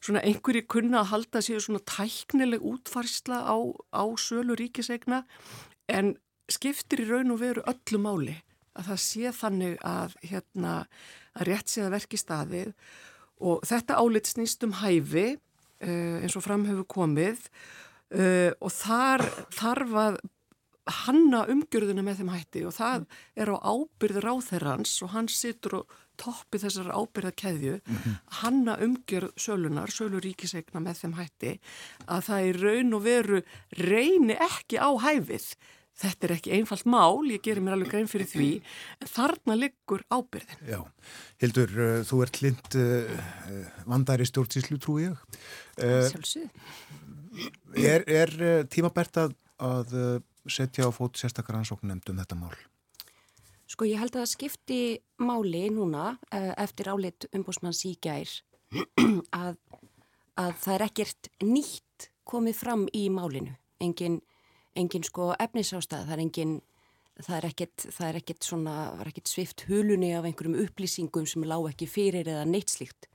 svona einhverji kunna að halda sér svona tæknileg útfarsla á, á sölu ríkisegna en skiptir í raun og veru öllu máli að það sé þannig að, hérna, að rétt sé að verki staðið og þetta álit snýst um hæfi uh, eins og framhefur komið uh, og þar þarf að hanna umgjörðuna með þeim hætti og það mm. er á ábyrð ráþerrans og hann situr og toppi þessar ábyrðakeðju mm -hmm. hanna umgjörð sölunar, söluríkisegna með þeim hætti að það er raun og veru reyni ekki á hæfið þetta er ekki einfalt mál, ég gerir mér alveg grein fyrir því en þarna liggur ábyrðin Já, Hildur, uh, þú ert lind uh, uh vandari stjórnsíslu trú ég uh, Er, er uh, tímabært að, að uh, setja á fót sérstakar ansókn nefndum þetta mál? Sko ég held að það skipti máli núna eh, eftir álit umbúsmanns í gær *clears throat* að, að það er ekkert nýtt komið fram í málinu. Engin, engin sko efnisástað, það er engin, það er ekkert, það er ekkert svona, er ekkert svift hulunni af einhverjum upplýsingum sem lág ekki fyrir eða neitt slíkt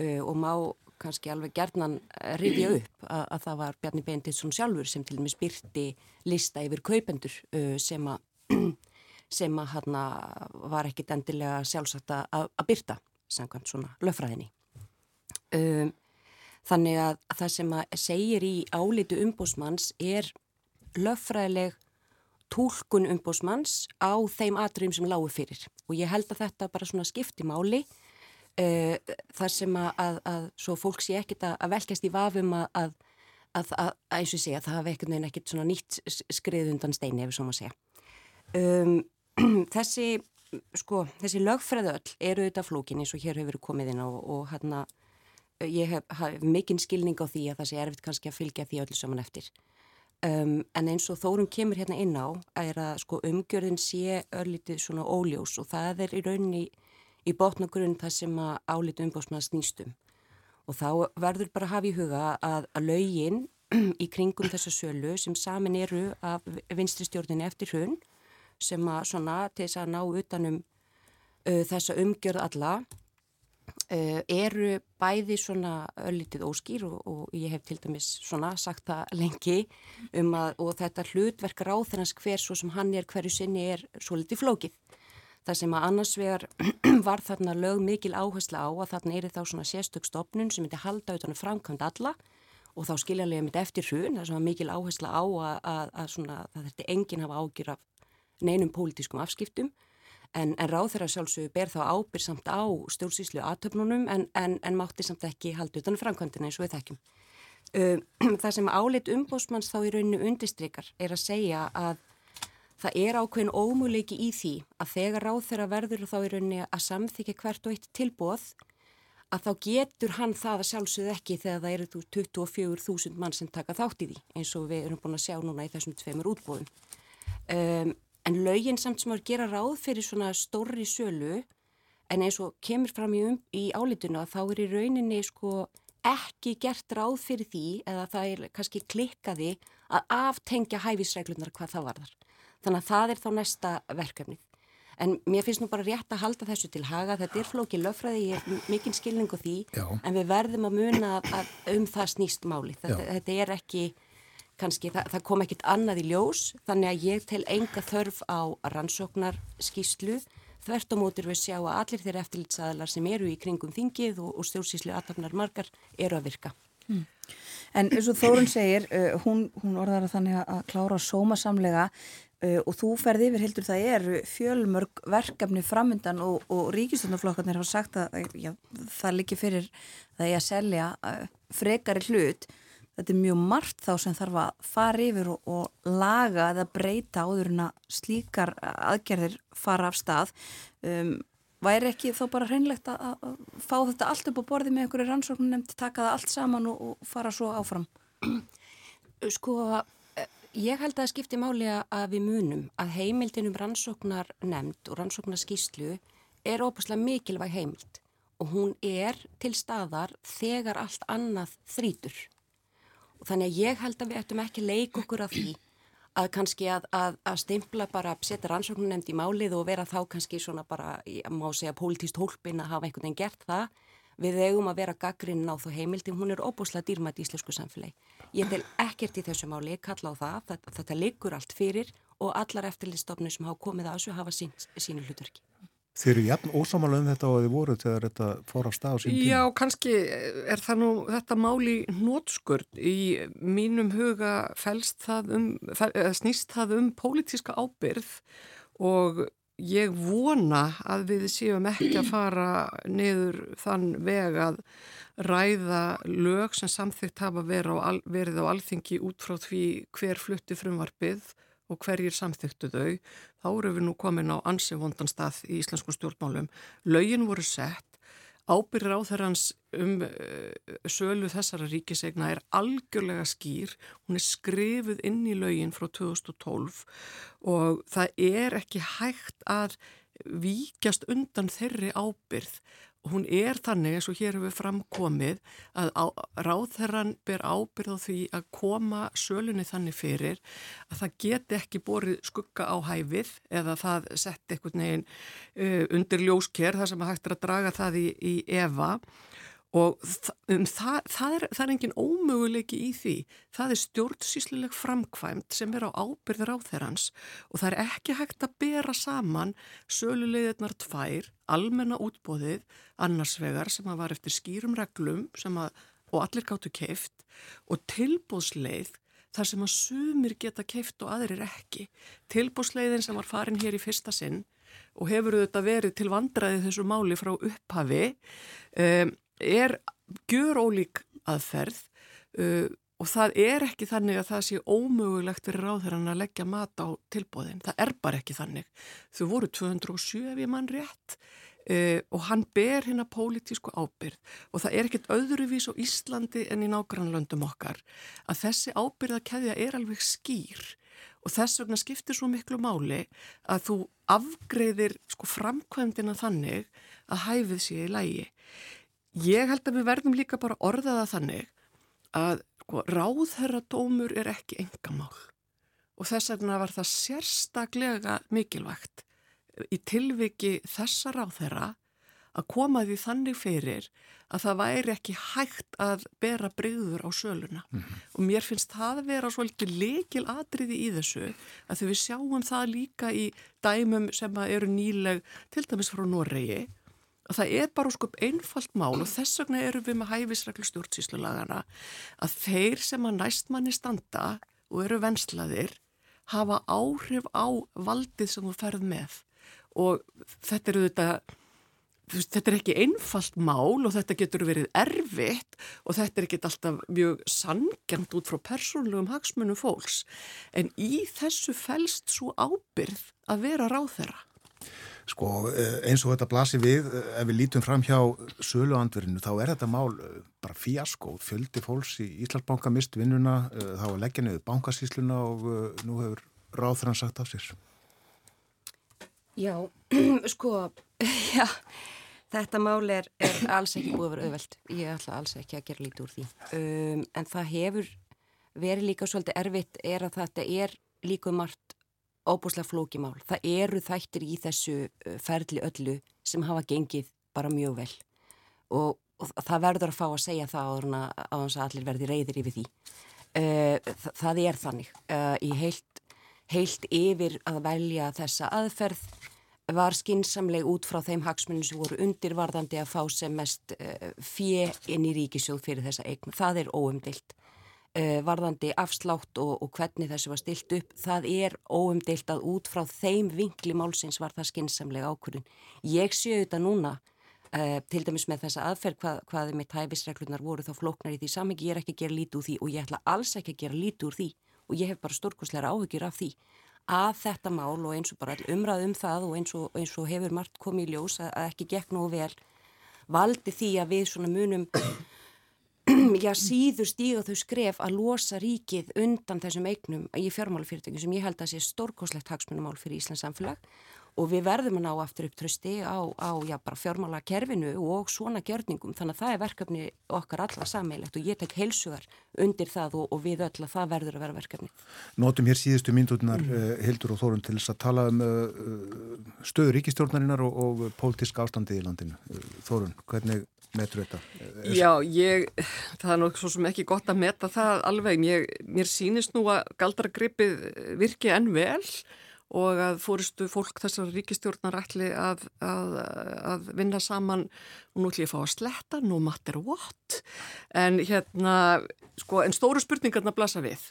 uh, og má kannski alveg gerðnan rifja upp að, að það var Bjarni Benditsson sjálfur sem til dæmis byrti lista yfir kaupendur uh, sem að *clears throat* sem að hann var ekkit endilega sjálfsagt að byrta samkvæmt svona löffræðinni. Um, þannig að það sem að segir í álitu umbósmanns er löffræðileg tólkun umbósmanns á þeim atriðum sem lágu fyrir og ég held að þetta bara svona skipti máli uh, þar sem að, að, að svo fólk sé ekkit að, að velkjast í vafum að eins og segja það hafi ekkert neina ekkert svona nýtt skrið undan steini ef við svo má segja. Um, *clears throat* þessi, sko, þessi lögfræðöll eru auðvitað flókin eins og hér hefur komið inn á og hérna ég hef, hef mikinn skilning á því að það sé erfitt kannski að fylgja því öllu saman eftir. Um, en eins og þórum kemur hérna inn á er að sko umgjörðin sé örlítið svona óljós og það er í rauninni í botnagrunn það sem að álítið umbósmann snýstum og þá verður bara að hafa í huga að, að laugin *clears throat* í kringum þessa sölu sem samin eru af vinstristjórnini eftir hrun sem að svona til þess að ná utanum uh, þessa umgjörð alla uh, eru bæði svona öllitið óskýr og, og ég hef til dæmis svona sagt það lengi um að og þetta hlutverk ráþennans hver svo sem hann er hverju sinni er svo litið flókið. Það sem að annars vegar *clears throat* var þarna lög mikil áhersla á að þarna er þá svona sérstökstofnun sem myndi halda utan að framkvæmda alla og þá skiljanlega myndi eftir hrun, það er svona mikil áhersla á að, að, að svona, það þurfti enginn hafa ágjur af neinum pólitískum afskiptum en, en ráð þeirra sjálfsögur ber þá ábyrg samt á stjórnsýslu aðtöfnunum en, en, en mátti samt ekki halda utan að framkvæmdina eins og við þekkjum. *clears throat* Það sem álit umbósmanns þá í rauninu undistrykar er að segja að það er ákveðin ómuleiki í því að þegar ráð þeirra verður þá í rauninni að samþykja hvert og eitt tilbóð að þá getur hann það að sjálfsögð ekki þegar það eru 24.000 mann sem taka þátt í því eins og við erum búin að sjá núna í þessum tveimur útbóðum. Um, en lögin samt sem að gera ráð fyrir svona stórri sölu en eins og kemur fram í, um, í álituna þá er í rauninni sko ekki gert ráð fyrir því eða það er kannski klikkaði að aftengja hæfisreglunar hvað það varðar. Þannig að það er þá næsta verkefnið. En mér finnst nú bara rétt að halda þessu til haga. Þetta er flókið löffræði, ég er mikinn skilningu því, Já. en við verðum að muna að um það snýst máli. Þetta, þetta er ekki, kannski, það, það kom ekkit annað í ljós, þannig að ég tel enga þörf á rannsóknarskíslu. Þvert á mótur við sjá að allir þeirra eftirlitsaðlar sem eru í kringum þingið og, og stjórnsíslu aðtapnar margar eru að virka. Hmm. En eins og Þórun segir, uh, hún, hún orðar að þannig að klára sómasamlega Uh, og þú ferði yfir, Hildur, það er fjölmörg verkefni framöndan og, og ríkistöndarflokkarnir hafa sagt að já, það likir fyrir það ég að selja uh, frekari hlut þetta er mjög margt þá sem þarf að fara yfir og, og laga eða breyta áður en að slíkar aðgerðir fara af stað um, væri ekki þá bara hreinlegt að, að fá þetta allt upp á borði með einhverju rannsóknum nefndi taka það allt saman og, og fara svo áfram *clears throat* Sko að Ég held að það skipti máli að við munum að heimildinum rannsóknar nefnd og rannsóknar skýslu er óbúslega mikilvæg heimild og hún er til staðar þegar allt annað þrítur. Þannig að ég held að við ættum ekki leik okkur af því að kannski að, að, að stimpla bara að setja rannsóknar nefnd í málið og vera þá kannski svona bara, má segja, pólitíst hólpin að hafa einhvern veginn gert það Við eigum að vera gaggrinn á þú heimildi, hún er óbúslega dýrmætt í íslensku samfélagi. Ég tel ekkert í þessu máli, ég kalla á það, þetta, þetta liggur allt fyrir og allar eftirlistofnir sem hafa komið að þessu hafa sín, sínu hlutverki. Þeir eru jafn ósamála um þetta og þið voru þegar þetta fór á stað á sín tíma? Já, kannski er það nú þetta máli nótskurð. Í mínum huga það um, snýst það um pólitíska ábyrð og ég vona að við séum ekki að fara niður þann veg að ræða lög sem samþygt hafa verið á, alþingi út frá því hver flutti frumvarpið og hverjir samþyktu þau. Þá eru við nú komin á ansevondan stað í Íslensku stjórnmálum. Lögin voru sett. Ábyrður á þeirrans um uh, sölu þessara ríkisegna er algjörlega skýr, hún er skrifuð inn í laugin frá 2012 og það er ekki hægt að víkjast undan þeirri ábyrð hún er þannig eins og hér hefur framkomið að á, ráðherran ber ábyrð á því að koma sölunni þannig fyrir að það geti ekki borið skugga á hæfið eða það sett eitthvað neginn uh, undir ljósker þar sem að hægt er að draga það í, í Eva og um, það, það, er, það er engin ómöguleiki í því. Það er stjórnsýslileg framkvæmt sem er á ábyrðir á þeirrans og það er ekki hægt að bera saman sölulegðirnar tvær, almenna útbóðið, annarsvegar sem að var eftir skýrum reglum að, og allir gáttu keift og tilbóðsleið þar sem að sumir geta keift og aðrir ekki. Tilbóðsleiðin sem var farin hér í fyrsta sinn og hefur auðvitað verið til vandraði þessu máli frá upphafi um, er gjör ólík aðferð uh, og það er ekki þannig að það sé ómögulegt fyrir ráðherran að leggja mat á tilbóðin. Það er bara ekki þannig. Þau voru 207 ef ég mann rétt uh, og hann ber hérna pólitísku ábyrð og það er ekkit öðruvís á Íslandi en í nágrannlöndum okkar að þessi ábyrðakeðja er alveg skýr og þess vegna skiptir svo miklu máli að þú afgreðir sko framkvæmdina þannig að hæfið sé í lægi. Ég held að við verðum líka bara orðaða þannig að sko, ráðherradómur er ekki engamál og þess vegna var það sérstaklega mikilvægt í tilviki þessa ráðherra að koma því þannig fyrir að það væri ekki hægt að bera breyður á söluna mm -hmm. og mér finnst það að vera svolítið lekil atriði í þessu að þau við sjáum það líka í dæmum sem eru nýleg til dæmis frá Noregi að það er bara sko einfalt mál og þess vegna eru við með hæfisreglu stjórnsýslulagana að þeir sem að næstmanni standa og eru venslaðir hafa áhrif á valdið sem þú ferð með. Og þetta eru þetta þetta er ekki einfalt mál og þetta getur verið erfitt og þetta er ekki alltaf mjög sangjant út frá persónlegum hagsmunum fólks. En í þessu fælst svo ábyrð að vera ráð þeirra Sko eh, eins og þetta blasir við, eh, ef við lítum fram hjá söluandverinu, þá er þetta mál eh, bara fjasko. Fjöldi fólks í Íslandsbanka mist vinnuna, þá er leggjanuð bankasísluna og nú hefur ráðþrann sagt af sér. Já, *clears throat* sko, *laughs* já, Þetta mál er, er alls ekki búið að vera auðvelt. Ég ætla alls ekki að gera lítið úr því. Um, en það hefur verið líka svolítið erfitt er að þetta er líka margt óbúslega flókimál. Það eru þættir í þessu ferli öllu sem hafa gengið bara mjög vel og, og það verður að fá að segja það á þess að allir verði reyðir yfir því. Uh, það er þannig. Í heilt, heilt yfir að velja þessa aðferð var skinsamleg út frá þeim hagsmunum sem voru undirvarðandi að fá sem mest fjö inn í ríkisjóð fyrir þessa eign. Það er óumdilt. Uh, varðandi afslátt og, og hvernig þessu var stilt upp, það er óumdilt að út frá þeim vinkli málsins var það skinsamleg ákvörðun. Ég séu þetta núna, uh, til dæmis með þessa aðferð, hvað, hvað með tæfisreglunar voru þá flóknar í því samengi, ég er ekki að gera lítið úr því og ég ætla alls ekki að gera lítið úr því og ég hef bara stórkosleira áhugir af því að þetta mál og eins og bara umræð um það og eins og, eins og hefur margt komið í ljós að, að ekki gekk nú vel valdi því að við svona munum já síður stíga þau skref að losa ríkið undan þessum eignum í fjármálafyrirtöngum sem ég held að sé stórkoslegt hagsmunumál fyrir Íslands samfélag og við verðum að ná aftur upp trösti á, á já, fjármála kerfinu og svona gjörningum þannig að það er verkefni okkar alla sameilegt og ég tek heilsugar undir það og, og við öll að það verður að vera verkefni. Notum hér síðustu myndunar mm. uh, Hildur og Þórun til þess að tala um uh, stöður ríkistjórnarinnar og, og pólitíska ástandið í landinu. Þórun, hvernig metur þetta? Já, ég, það er nokkuð svo sem ekki gott að meta það alveg. Mér, mér sínist nú að galdragripið virki enn vel og að fóristu fólk þessar ríkistjórnar ætli að, að, að vinna saman og nú ætli ég að fá að sletta, no matter what. En hérna sko, en stóru spurningarna blasa við.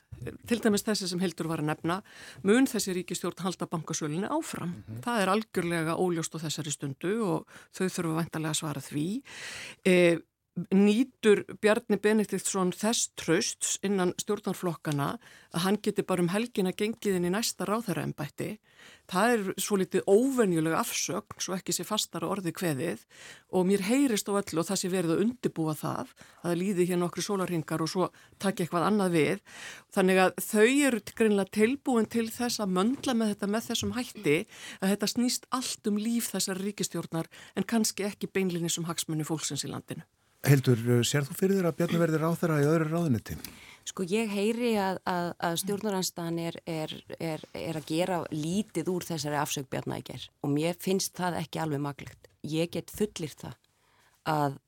Til dæmis þessi sem heldur var að nefna. Mun þessi ríkistjórn halda bankasölinni áfram, mm -hmm. það er algjörlega óljóst á þessari stundu og þau vantarlega að svara því. Eða nýtur Bjarni Benediktsson þess trösts innan stjórnarflokkana að hann geti bara um helgin að gengiðin í næsta ráðherraembætti. Það er svo litið óvenjulega afsögn, svo ekki sé fastara orði kveðið og mér heyrist á öllu og það sé verið að undibúa það, að það líði hér nokkru sólarhingar og svo takja eitthvað annað við. Þannig að þau eru greinlega tilbúin til þess að möndla með þetta með þessum hætti að þetta snýst allt um líf þessar ríkistjórnar en kannski ekki beinlinni sem hagsmunni fólksins í landinu. Heldur, eh, sér þú fyrir þér að Bjarni verði ráð þeirra í öðru ráðuniti? Sko ég heyri að, að, að stjórnaranstæðan er, er, er, er að gera lítið úr þessari að ger og mér finnst það ekki alveg maglegt. Ég get fullir það að,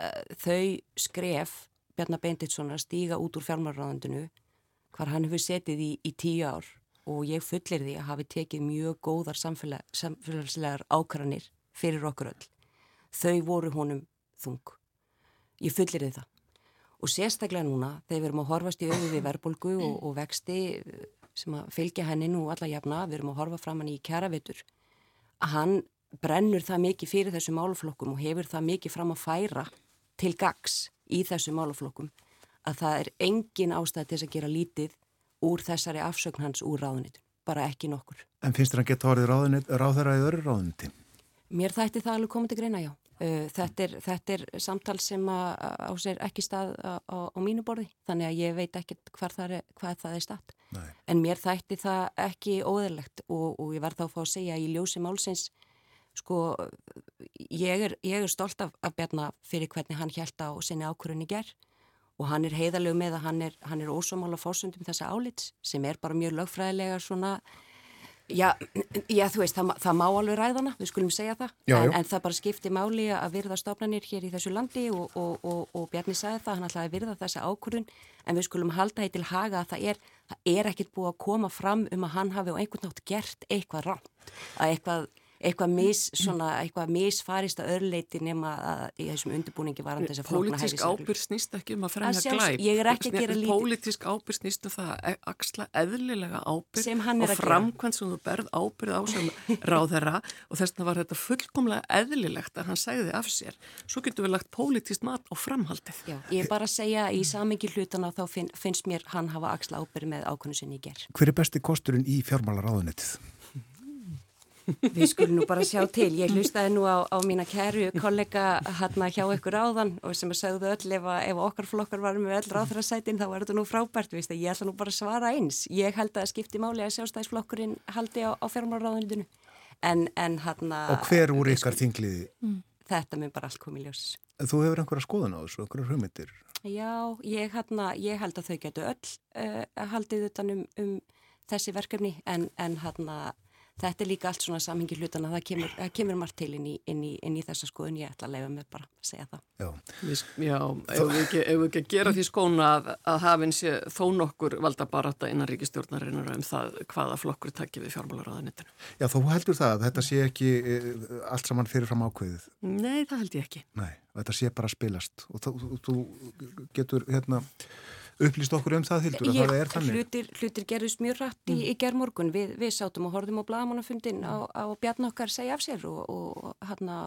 að þau skref Bjarni Benditsson að stíga út úr fjármarráðundinu hvar hann hefur setið í, í tíu ár og ég fullir því að hafi tekið mjög góðar samfélag, samfélagslegar ákvarðanir fyrir okkur öll. Þau voru honum þung ég fullir þið það og sérstaklega núna þegar við erum að horfast í auðvið verbolgu og, og vexti eh, sem að fylgja henni nú alla jafna, við erum að horfa fram hann í kjæravitur að hann brennur það mikið fyrir þessu máluflokkum og hefur það mikið fram að færa til gags í þessu máluflokkum að það er engin ástæð til að gera lítið úr þessari afsögn hans úr ráðunitin, bara ekki nokkur. En finnst þér að geta orðið ráðherra í öru ráðuniti? Mér þætti það alveg komið til greina, já. Uh, þetta er, þetta er samtal sem á sér ekki stað á, á, á mínu borði þannig að ég veit ekki hvað það er, hvað það er stað Nei. en mér þætti það ekki óðurlegt og, og ég var þá að fá að segja í ljósi málsins sko ég er, ég er stolt af, af Bjarnar fyrir hvernig hann held á sinni ákvörunni ger og hann er heiðalög með að hann er, er ósámála fórsöndum þessa álits sem er bara mjög lögfræðilega svona Já, *clears throat* já, þú veist, það, það má alveg ræðana, við skulum segja það, já, en, en það bara skipti máli að virða stofnanir hér í þessu landi og, og, og, og Bjarni sagði það, hann ætlaði að virða þessa ákvörðun, en við skulum halda það til haga að það er, það er ekkit búið að koma fram um að hann hafi á einhvern nátt gert eitthvað rátt, að eitthvað eitthvað mis, svona, eitthvað misfarist að örleiti nema að í þessum undirbúningi varan þess að flokna hægis. Pólitísk ábyrg snýst ekki um að fremja glæp. Ég er ekki að gera lítið. Pólitísk ábyrg snýst um það að axla eðlilega ábyrg og framkvæmt sem þú berð ábyrð á sem *laughs* ráð þeirra og þess vegna var þetta fullkomlega eðlilegt að hann segði af sér. Svo getur við lagt pólitíst mat á framhaldið. Já, ég er bara að segja í samingi hlutana þá finn, finnst mér hann hafa axla ábyrg með ákvönu sinni í gerð. Hver er besti kosturinn í fjármálaráðunettið? Við skulum nú bara sjá til. Ég hlustaði nú á, á mína kæru kollega hérna hjá ykkur áðan og sem að sagðu öll ef, ef okkar flokkar varum með öll ráðræðsætin þá er þetta nú frábært. Vist, ég ætla nú bara að svara eins. Ég held að skipti máli að sjálfstæðisflokkurinn haldi á, á fjármálaráðunitinu. En, en hérna... Og hver úr ykkar þingliði? Mm. þetta mun bara allt komið ljós. Þú hefur einhverja skoðun á þessu, einhverja hugmyndir? Já, ég, hérna, ég held að þau getur öll uh, haldið utan um, um þessi verkefni en, en hérna þetta er líka allt svona samhengi hlutana það kemur, það kemur margt til inn í, inn, í, inn í þessa skoðun, ég ætla að leiða mig bara að segja það. Já, við, já ef við ekki, ef við ekki að gera því skóna að, að hafinn sé þó nokkur valda barata innan ríkistjórnarinnar um það hvaða flokkur takkir við fjármálaráðanitinu Já, þú heldur það að þetta sé ekki e, allt saman fyrirfram ákveðið? Nei, það held ég ekki. Nei, þetta sé bara spilast. Og þú, þú getur hérna upplýst okkur um það, Hildur, að ég, það er þannig? Hlutir, hlutir gerðist mjög rætt í, mm. í gerðmorgun. Við, við sátum og horfum á blagamannafundin á, á bjarn okkar segja af sér og, og hérna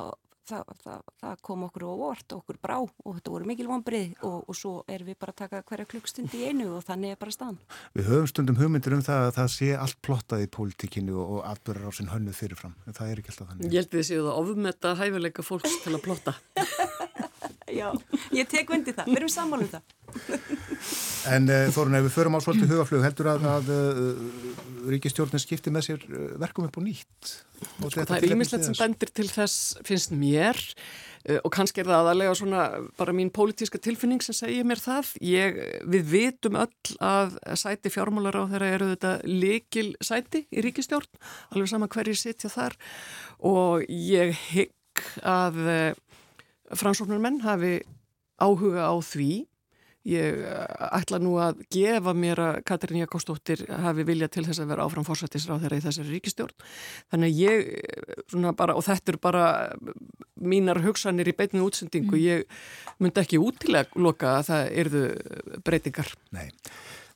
það, það, það kom okkur á vort, okkur brá og þetta voru mikil vonbrið og, og svo er við bara að taka hverja klukkstund í einu og þannig er bara staðan. Við höfum stundum hugmyndir um það að það sé allt plottað í pólitíkinu og, og atbyrjar á sinn hönnu fyrirfram, það er ekki alltaf þannig. Ég held við séu það ofmetta hæfileika fólks til að plotta. *laughs* Já, ég tek vendi það, við erum sammálum það. En uh, Þorun, ef við förum á svolítið hugaflug, heldur að, að uh, ríkistjórnir skipti með sér uh, verkum upp og nýtt? Og sko, það er ímislegt sem bendir til þess, finnst mér, og kannski er það aðalega svona bara mín pólitíska tilfinning sem segir mér það. Ég, við vitum öll að sæti fjármálar á þeirra eru þetta likil sæti í ríkistjórn, alveg sama hverjir sitja þar og ég hygg að Fransóknar menn hafi áhuga á því. Ég eh, ætla nú að gefa mér að Katrín Jakobsdóttir hafi vilja til þess að vera áfram fórsættisráð þeirra í þessari ríkistjórn. Þannig að ég, svona bara, og þetta er bara mínar hugsanir í beitinu útsendingu, mm. ég myndi ekki útilega að það erðu breytingar. Nei.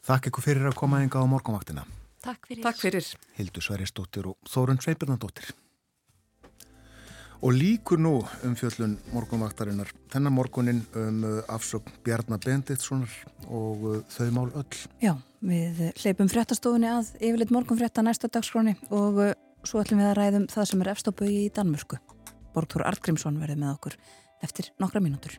Þakk ykkur fyrir að koma enga á morgunvaktina. Takk fyrir. Takk fyrir. Hildur Sverjesdóttir og Þórun Sveipirnadóttir. Og líkur nú um fjöllun morgunvaktarinnar, þennan morgunin um uh, afsökk Bjarnar Benditssonar og uh, þau mál öll. Já, við hleypum fréttastofunni að yfirleitt morgunfrétta næsta dagskráni og uh, svo ætlum við að ræðum það sem er efstópau í Danmörku. Borgþór Artgrímsson verði með okkur eftir nokkra mínútur.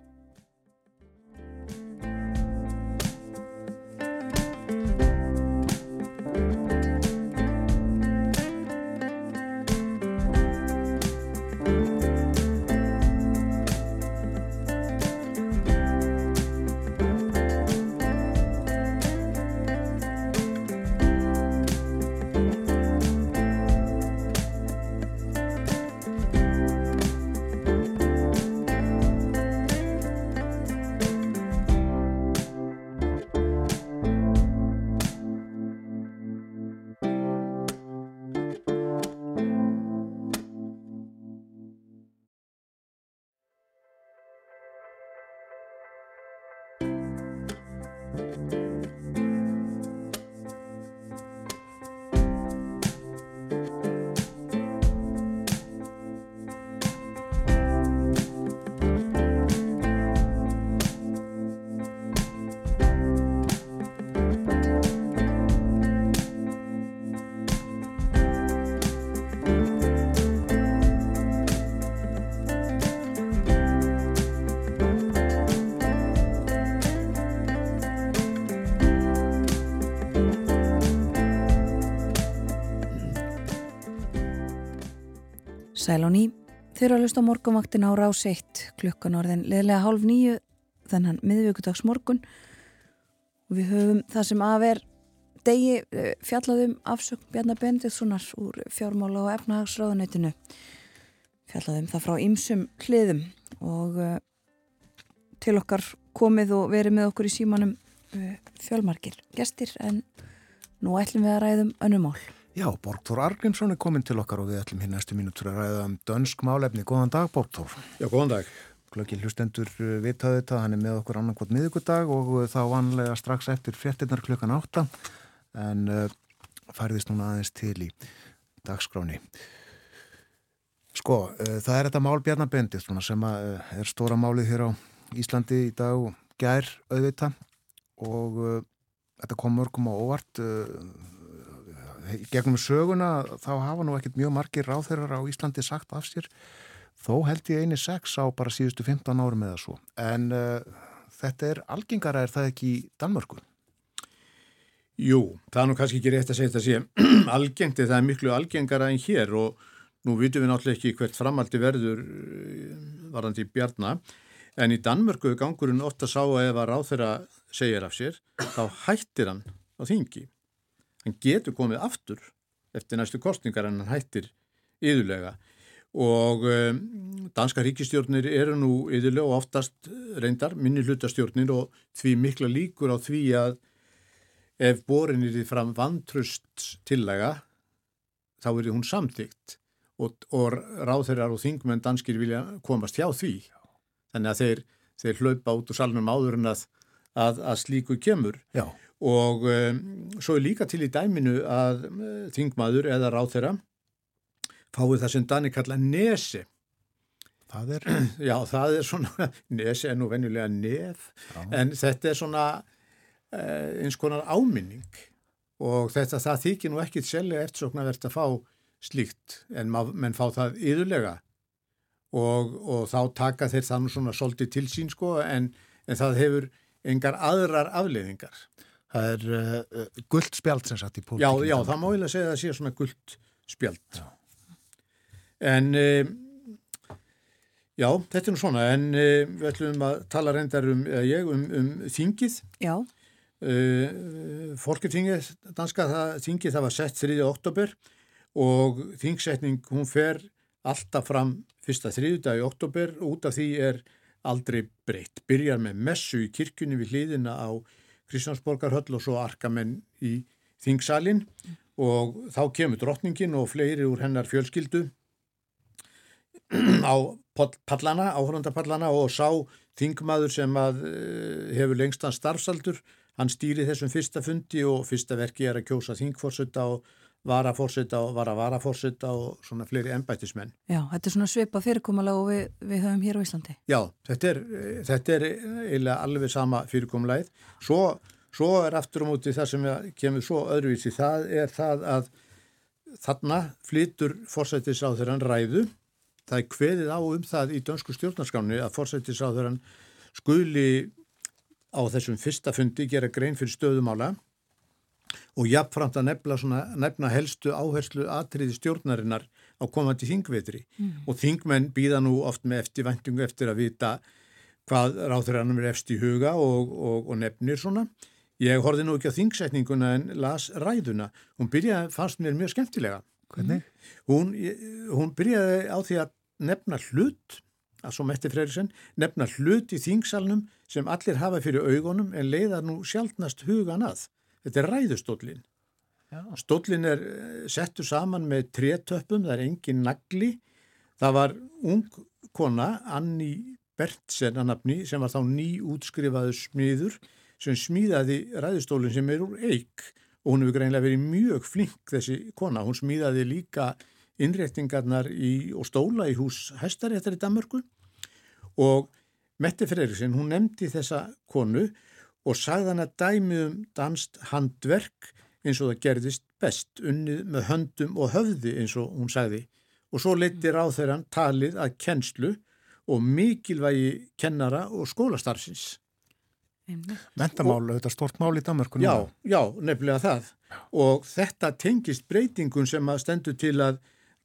Sæl og ný, þeir eru að lusta morgunvaktin á rás 1 klukkan orðin leðilega hálf nýju þennan miðvíkudags morgun. Og við höfum það sem að ver degi eh, fjallaðum afsökn Bjarnar Benditssonar úr fjármála og efnahagsráðunætinu fjallaðum það frá ýmsum hliðum. Og uh, til okkar komið og verið með okkur í símanum uh, fjölmarkir gestir. En nú ætlum við að ræðum önnumál Já, Borgþór Argrímsson er komin til okkar og við ætlum hér næstu mínútur að ræða um dönsk málefni. Góðan dag, Borgþór. Já, góðan dag. Glöggin hlustendur uh, vitaði þetta, hann er með okkur annarkot miðugudag og uh, þá vanlega strax eftir frettinnar klukkan átta en uh, færðist núna aðeins til í dagskráni. Sko, uh, það er þetta mál Bjarnabendið sem uh, er stóra málið hér á Íslandi í dag og gær auðvita og þetta kom mörgum á óvart gegnum söguna þá hafa nú ekkert mjög margir ráþeirar á Íslandi sagt af sér þó held ég eini sex á bara síðustu 15 árum eða svo en uh, þetta er algengara er það ekki í Danmörku? Jú, það er nú kannski ekki rétt að segja þetta sé *clears throat* algengt það er miklu algengara en hér og Nú vitum við náttúrulega ekki hvert framaldi verður eh, varðandi bjarnar en í Danmörku gangurinn ofta sá að ef að ráð þeirra segir af sér þá hættir hann á þingi. Hann getur komið aftur eftir næstu kostningar en hann hættir yðurlega og um, danska ríkistjórnir eru nú yðurlega og oftast reyndar minni hlutastjórnir og því mikla líkur á því að ef borin er því fram vantrust tillega þá er því hún samtíkt og, og ráþeirar og þingmenn danskir vilja komast hjá því. Þannig að þeir, þeir hlaupa út úr salnum áður en að, að, að slíku kemur. Já. Og um, svo er líka til í dæminu að um, þingmaður eða ráþeira fáið það sem Dani kalla nesi Það er... *clears throat* Já, það er svona, *laughs* nesi er nú venjulega nef, Já. en þetta er svona uh, eins konar áminning og þetta það þykir nú ekkit selja eftirsoknavert að fá slíkt en menn fá það yðurlega og, og þá taka þeir þannig svona svolítið til sín sko en, en það hefur engar aðrar afleiðingar. Það er uh, uh gullt spjald sem satt í pólitíkinu. Já, já, það má ég að segja að það sé svona gullt spjald. Já. En uh, já, þetta er nú svona en uh, við ætlum að tala reyndar um, ég, um, um þingið. Já. Uh, Fólkið danska það, þingið það var sett 3. oktober og þingsetning hún fer alltaf fram fyrsta þriðudag í oktober út af því er aldrei breytt. Byrjar með messu í kirkjunni við hlýðina á Kristjánsborgarhöll og svo arkamenn í þingsalinn. Og þá kemur drottningin og fleiri úr hennar fjölskyldu á pallana, áhörndapallana og sá þingmaður sem að eh, hefur lengstan starfsaldur, hann stýri þessum fyrsta fundi og fyrsta verki er að kjósa þingforsutta og varafórsita og vara-varafórsita og svona fleiri ennbættismenn. Já, þetta er svona svipa fyrirkomulega og við, við höfum hér á Íslandi. Já, þetta er, þetta er alveg sama fyrirkomulegið. Svo, svo er aftur á móti það sem kemur svo öðruvísi, það er það að þarna flytur fórsættisáþurann ræðu. Það er kveðið á um það í dönsku stjórnarskáni að fórsættisáþurann skuli á þessum fyrsta fundi gera grein fyrir stöðumála og jafnframt að nefna, svona, nefna helstu áherslu atriði stjórnarinnar á komandi þingvetri mm. og þingmenn býða nú oft með eftirvæntingu eftir að vita hvað ráþurannum er efst í huga og, og, og nefnir svona. Ég horfið nú ekki á þingsetninguna en las ræðuna. Hún byrjaði, fannst mér mjög skemmtilega. Hvernig? Hún, hún byrjaði á því að nefna hlut, að svo metti Freyrisson, nefna hlut í þingsalnum sem allir hafa fyrir augunum en leiðar nú sjálfnast hugan að. Þetta er ræðustóllin. Stóllin er eh, settur saman með trétöppum, það er engin nagli. Það var ung kona, Anni Bertsen að nafni, sem var þá ný útskrifaðu smiður sem smíðaði ræðustólinn sem er úr eik og hún hefur greinlega verið mjög flink þessi kona. Hún smíðaði líka innréttingarnar í, og stóla í hús hæstaréttar í Danmörku og Mette Freyriksson, hún nefndi þessa konu og sagði hann að dæmi um danst handverk eins og það gerðist best, unnið með höndum og höfði eins og hún sagði og svo leytir á þeirra talið að kennslu og mikilvægi kennara og skólastarfsins. Mentamálu, þetta er stort mál í Danmarkunum. Já, já, nefnilega það og þetta tengist breytingun sem að stendur til að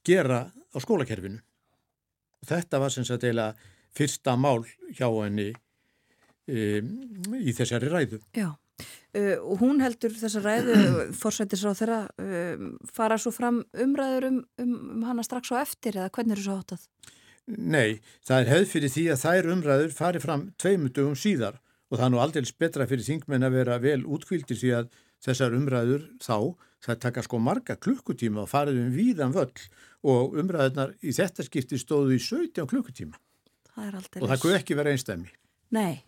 gera á skólakerfinu. Þetta var sem sagt eila fyrsta mál hjá henni í þessari ræðu. Já, uh, og hún heldur þessa ræðu, forsættis á þeirra, um, fara svo fram umræður um, um, um hana strax og eftir eða hvernig eru svo áttað? Nei, það er hefð fyrir því að þær umræður fari fram tveimundugum síðar og það er nú aldils betra fyrir þingmenn að vera vel útkvildir því að þessar umræður þá, það taka sko marga klukkutíma og farið um víðan völl og umræðunar í þetta skipti stóðu í 17 klukkutíma. Það og það kuð ekki vera einstæmi. Nei,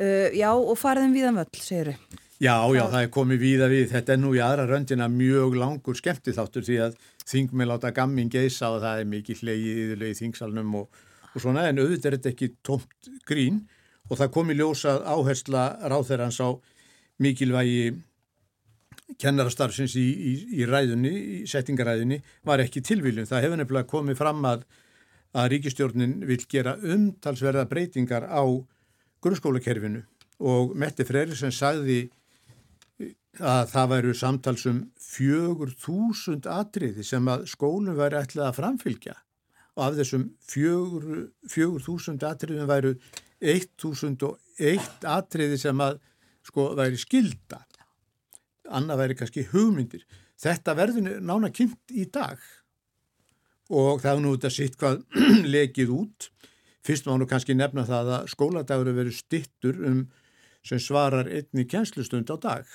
uh, já og fariðum viðan völl, segir þau. Já, já, það er komið víða við. Þetta er nú í aðra röndina mjög langur skemmti þáttur því að þingmið láta gamming geisa og það er mikið hlegið yfirlega í þingsalnum og, og svona en auðvitað er þetta ekki tómt grín og það komi ljósað áhersla ráþeirans á mikilvægi kennarastarfsins í, í, í ræðunni, í settingaræðunni var ekki tilvíljum. Það hefur nefnilega komið fram að, að ríkistjórnin vil gera umtalsverða breytingar á grunnskólakerfinu. Og Mette Freyrisson sagði að það væru samtalsum fjögur þúsund atriði sem að skólum væri ætlað að framfylgja. Og af þessum fjögur þúsund atriðum væru eitt þúsund og eitt atriði sem að sko væri skilda annað væri kannski hugmyndir. Þetta verður nána kynnt í dag. Og það er nú þetta sitt hvað *clears throat* lekið út fyrst má nú kannski nefna það að skóladagur er verið stittur um sem svarar einni kjenslustund á dag.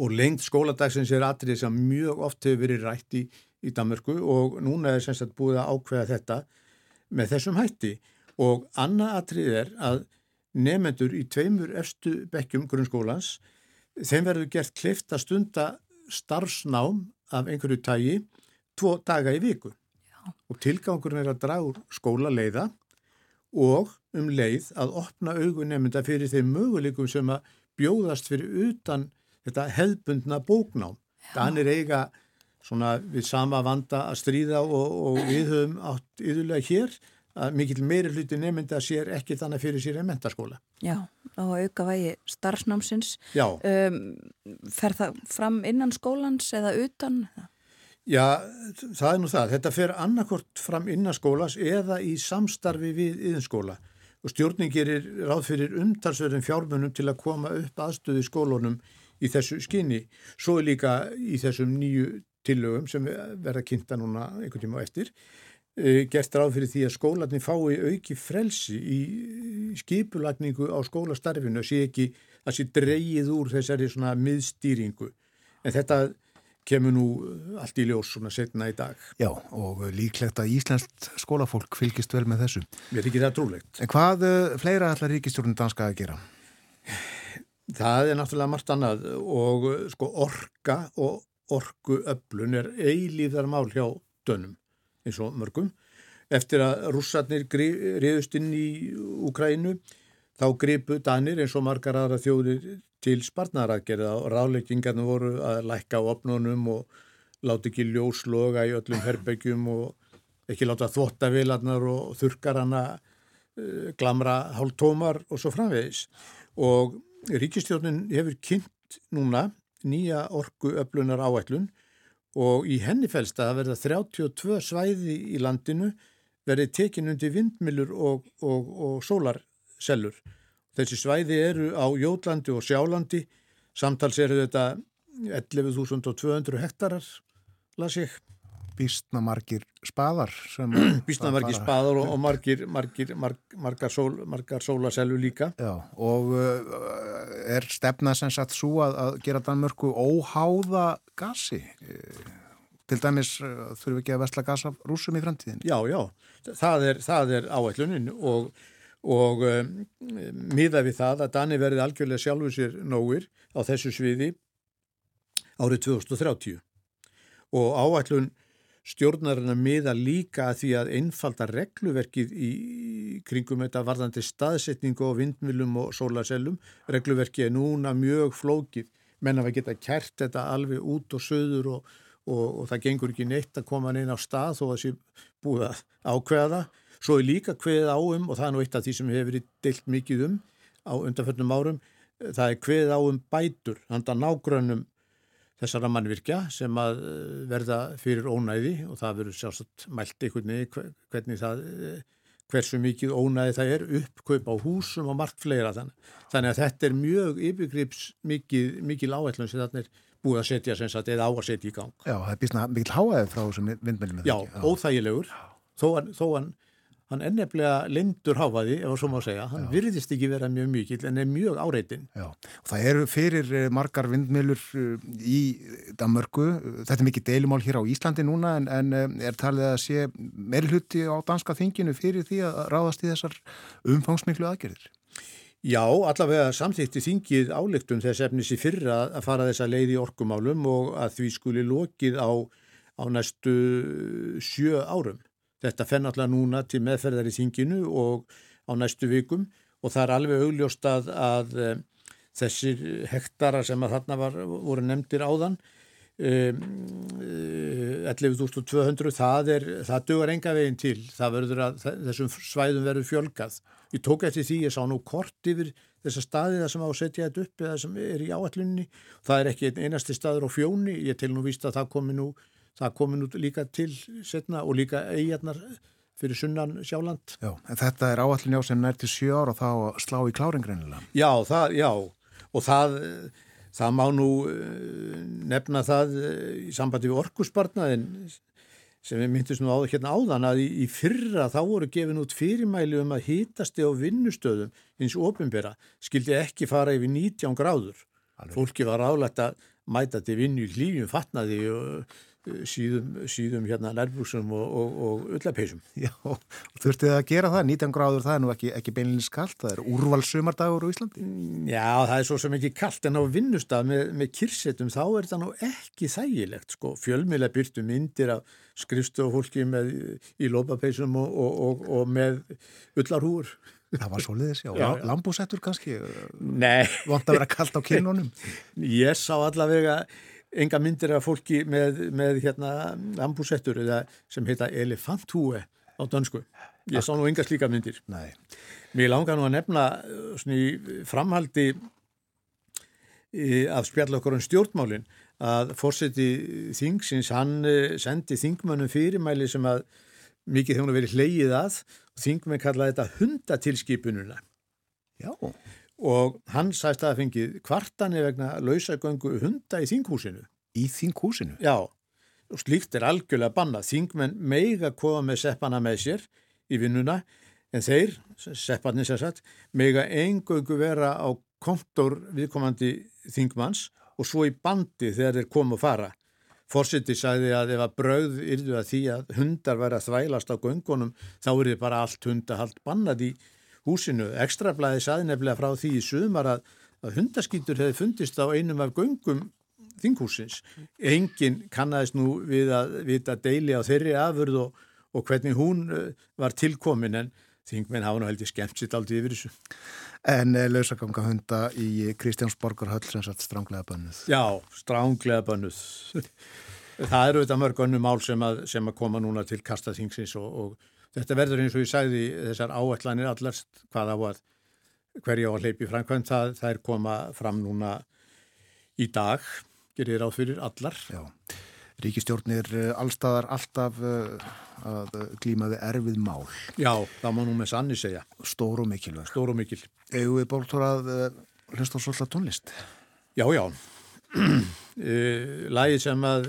Og lengt skóladagsins er atrið sem mjög oft hefur verið rætt í, í Danmörku og núna er sem sagt búið að ákveða þetta með þessum hætti. Og annað atrið er að nefendur í tveimur efstu bekkjum grunnskólans þeim verður gert klift að stunda starfsnám af einhverju tægi tvo daga í viku Já. og tilgangurinn er að draga úr skóla leiða og um leið að opna augun nefnda fyrir þeim möguleikum sem að bjóðast fyrir utan þetta hefðbundna bóknám. Danir eiga svona við sama vanda að stríða og, og við höfum átt yfirlega hér að mikill meiri hluti nefnda sér ekki þannig fyrir sér en mentaskóla. Já, á auka vægi starfsnámsins. Já. Um, fer það fram innan skólans eða utan? Já, það er nú það. Þetta fer annarkort fram innan skólas eða í samstarfi við yðinskóla og stjórnin gerir ráð fyrir umtalsverðin fjármunum til að koma upp aðstöðu skólunum í þessu skinni. Svo er líka í þessum nýju tillögum sem verða kynnta núna einhvern tíma eftir eh, gert ráð fyrir því að skólanir fái auki frelsi í skipulagningu á skólastarfinu að sé ekki að sé dreyið úr þessari miðstýringu. En þetta kemur nú allt í ljós svona setna í dag. Já, og líklegt að Íslandst skólafólk fylgist vel með þessu. Mér er ekki það trúlegt. En hvað eh, fleira ætlar ríkistjórnum danska að gera? Það er náttúrulega margt annað og sko orka og orkuöflun er eilíðar mál hjá dönum eins og mörgum. Eftir að rússarnir riðust inn í Ukrænu þá gripu danir eins og margar aðra þjóðir til sparnaraðgerða og ráleikingarnir voru að lækka á opnunum og láti ekki ljósloga í öllum herbyggjum og ekki láta þvottavilarnar og þurkarana uh, glamra hálftómar og svo framvegis. Og Ríkistjónin hefur kynnt núna nýja orgu öflunar áætlun og í henni fælst að verða 32 svæði í landinu verið tekin undir vindmilur og, og, og sólarsellur. Þessi svæði eru á Jólandi og Sjálandi, samtals eru þetta 11.200 hektarar, las ég. Býstnamargir spaðar *clears throat* býstnamargir spaðar og, og margir, margir, margir, margar, sól, margar sólaselvu líka. Já, og uh, er stefna sem sagt svo að, að gera Danmörku óháða gasi? Til dæmis uh, þurfum við ekki að vestla gasa rúsum í framtíðin Já, já, það er, það er áætlunin og, og um, miða við það að Dani verði algjörlega sjálfur sér nógir á þessu sviði árið 2030 og áætlun stjórnarinn að miða líka að því að einfalda regluverkið í kringum þetta varðandi staðsetningu og vindmilum og sólasellum. Regluverkið er núna mjög flókið, menn að við geta kært þetta alveg út og söður og, og, og það gengur ekki neitt að koma inn á stað þó að það sé búið að ákveða. Svo er líka kveðið áum og það er nú eitt af því sem hefur verið deilt mikið um á undanförnum árum. Það er kveðið áum bætur, handa nágrönnum þessara mannvirkja sem að eh, verða fyrir ónæði og það verður sjálfsagt mælt einhvern veginn eh, hversu mikið ónæði það er, uppkaup á húsum og margt fleira þannig. Þannig að þetta er mjög yfirgrips mikið, mikið láætlun sem þarna er búið að setja sem sagt eða á að setja í gang. Já, það er býstna mikil háaðið frá þessum vindmennum. Já, óþægilegur, þó þó hann er nefnilega lindur háfaði, ef það svo má segja, hann Já. virðist ekki vera mjög mikill en er mjög áreitin. Já, það eru fyrir eh, margar vindmilur eh, í Danmörku, þetta er mikið deilumál hér á Íslandi núna en, en eh, er talið að sé meirluti á danska þinginu fyrir því að ráðast í þessar umfangsmiklu aðgerðir? Já, allavega samþýtti þingið álektum þess efnis í fyrra að fara þessa leið í orkumálum og að því skuli lokið á, á næstu sjö árum. Þetta fenn alltaf núna til meðferðar í þinginu og á næstu vikum og það er alveg augljóst að, að e, þessir hektara sem að þarna var, voru nefndir áðan um, 11.200 það, það dugar enga veginn til. Að þessum svæðum verður fjölgað. Ég tók eftir því, ég sá nú kort yfir þessa staði það sem á að setja þetta upp eða sem er í áallunni það er ekki einasti staður á fjóni. Ég til nú víst að það komi nú það komi nú líka til setna og líka eigarnar fyrir sunnan sjáland Já, en þetta er áallunni á sem nær til sjö ára og þá slá í kláringreinilega Já, það, já og það Það má nú eh, nefna það eh, í sambandi við orkusbarnaðin sem við myndist nú á, hérna áðan að í, í fyrra þá voru gefin út fyrirmæli um að hýtasti á vinnustöðum eins ofinbera skildi ekki fara yfir 19 gráður. Alveg. Fólki var álægt að mæta til vinnu í hlýjum, fatnaði og síðum, síðum hérna nærbúsum og, og, og öllapeisum. Já, þurftið að gera það, 19 gráður það er nú ekki, ekki beinlinnins kallt, það er úrvalsumardagur í Íslandi. Já, það er svo sem ekki kallt en á vinnustaf með, með kyrsetum þá er það nú ekki þægilegt sko, fjölmiðlega byrtu myndir af skrifstofólki með í lópapeisum og, og með öllarhúur. Það var svo liðis, já, já. lambúsettur kannski Nei Vant að vera kallt á kynunum *laughs* Ég sá allavega enga myndir af fólki með, með hérna ambúsettur sem heita elefanthúi á dönsku. Ég sá nú enga slíka myndir. Nei. Mér langar nú að nefna svona, framhaldi af spjallokkur um stjórnmálinn að fórseti þingsins, hann eh, sendi þingmannum fyrirmæli sem að mikið þjónu verið hleyið að og þingmenn kallaði þetta hundatilskipununa. Já og hann sæst að fengið kvartani vegna lausagöngu hunda í þinghúsinu. Í þinghúsinu? Já, og slíkt er algjörlega bannað. Þingmenn meiga koma með seppana með sér í vinnuna en þeir, sepparnir sér satt, meiga engöngu vera á kontor viðkomandi þingmanns og svo í bandi þegar þeir koma og fara. Fórsiti sagði að ef að brauð yrðu að því að hundar væri að þvælast á göngunum þá er þið bara allt hundahald bannað í húsinu. Ekstrablaði saði nefnilega frá því í sumar að, að hundaskýtur hefði fundist á einum af göngum þinghúsins. Engin kannast nú við að vita deili á þeirri afurð og, og hvernig hún eh, var tilkomin en þingmenn hafa nú heldur skemmt sitt aldrei yfir þessu. En eh, lausaganga hunda í Kristjánsborgar höll sem satt stránglega bönnuð. Já, stránglega bönnuð. *laughs* Það eru þetta mörg önnu mál sem að, sem að koma núna til kastaþingsins og, og Þetta verður eins og ég sagði þessar áætlanir allast hvaða var hverja á að hleypi framkvæmt það, það er koma fram núna í dag, gerir ráð fyrir allar. Já, ríkistjórnir eh, allstaðar alltaf uh, að glímaði erfið mál. Já, það má nú með sanni segja. Stór og mikil. Stór og mikil. Egu við bóltur að uh, hlusta svolítið tónlist? Já, já. *clears throat* Lægið sem að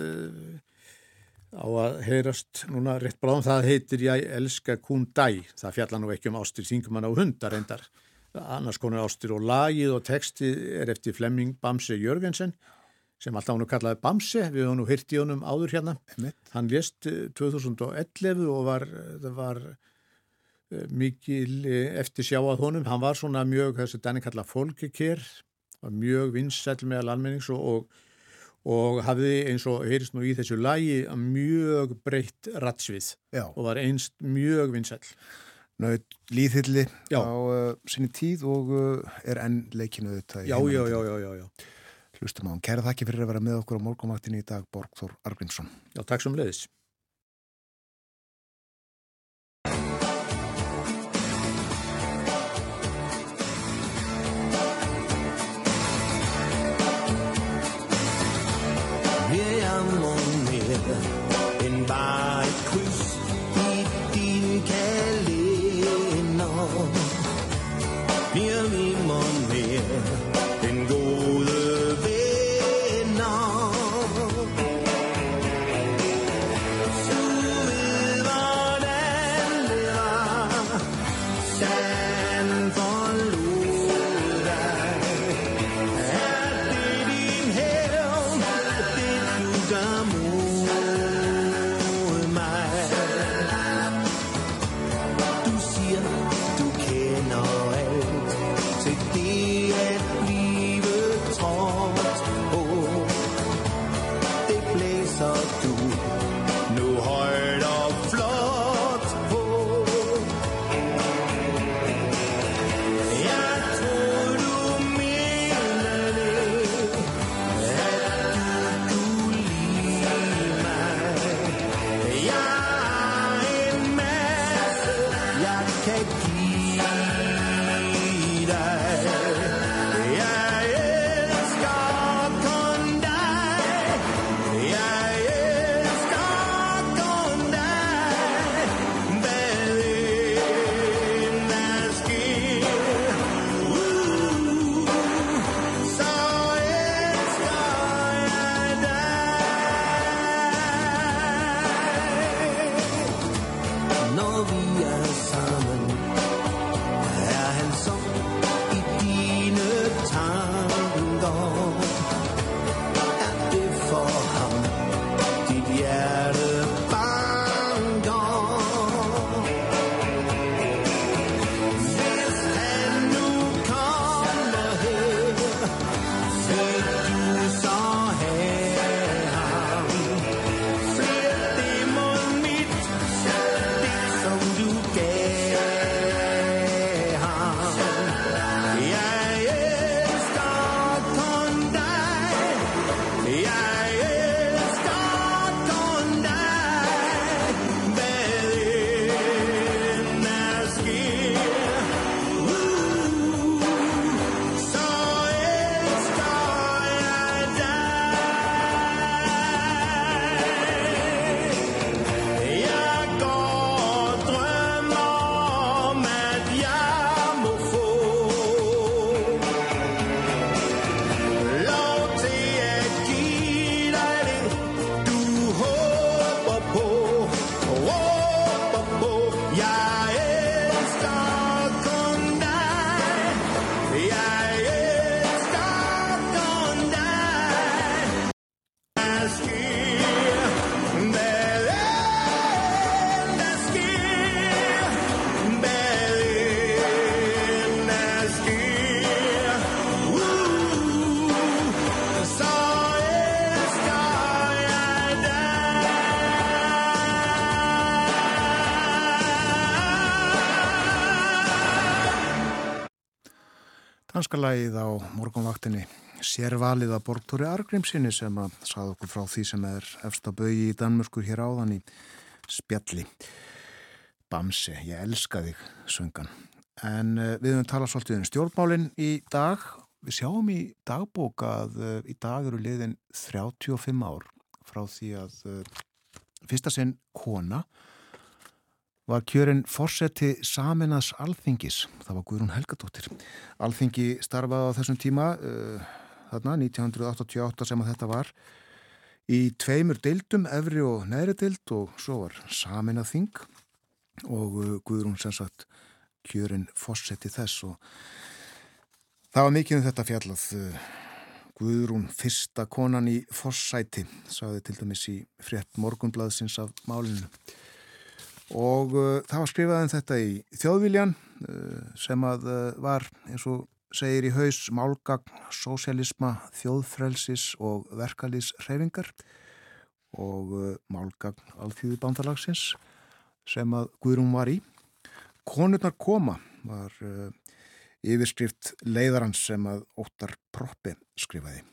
á að heyrast núna rétt bráðum. Það heitir Ég elska Kundai það fjalla nú ekki um ástir þingumann á hundar endar annars konar ástir og lagið og texti er eftir Flemming Bamse Jörgensen sem alltaf hann kallaði Bamse. Við höfum nú hýrt í honum áður hérna. Einmitt. hann lést 2011 og var, var uh, mikil eh, eftir sjáað honum. Hann var svona mjög, þessi danni kalla fólkikir mjög vinsæl meðal almennings og, og og hafði eins og heyrist nú í þessu lagi mjög breytt ratsvið Já. og var einst mjög vinsæl. Naut líðhylli á uh, sinni tíð og uh, er enn leikinu þetta. Já, já, já, já, já, já. Hlustum á hann. Kæra þakki fyrir að vera með okkur á morgumaktinni í dag, Borgþór Argrímsson. Já, takk sem leiðis. Danska lagið á morgunvaktinni sérvalið að Borgtóri Argrímsinni sem að saða okkur frá því sem er efsta bögi í Danmörskur hér áðan í spjalli. Bamse, ég elska þig, söngan. En uh, við höfum talað svolítið um stjórnmálinn í dag. Við sjáum í dagbók að uh, í dag eru liðin 35 ár frá því að uh, fyrsta sinn kona var kjörinn fórseti Saminnas Alþingis. Það var Guðrún Helgadóttir. Alþingi starfaði á þessum tíma, uh, þarna 1988 sem að þetta var, í tveimur deildum, efri og neðri deild og svo var Saminnað Þing og uh, Guðrún sem sagt kjörinn fórseti þess og það var mikið um þetta fjallað. Uh, Guðrún fyrsta konan í fórsæti, saði til dæmis í frétt morgunblaðsins af málinu og uh, það var skrifað um þetta í þjóðviljan uh, sem að uh, var eins og segir í haus málgagn, sósialisma, þjóðfrelsis og verkalýs reyfingar og uh, málgagn alþjóðu bandalagsins sem að Guðrún var í. Konurnar koma var uh, yfirskrift leiðarans sem að Óttar Proppi skrifaði.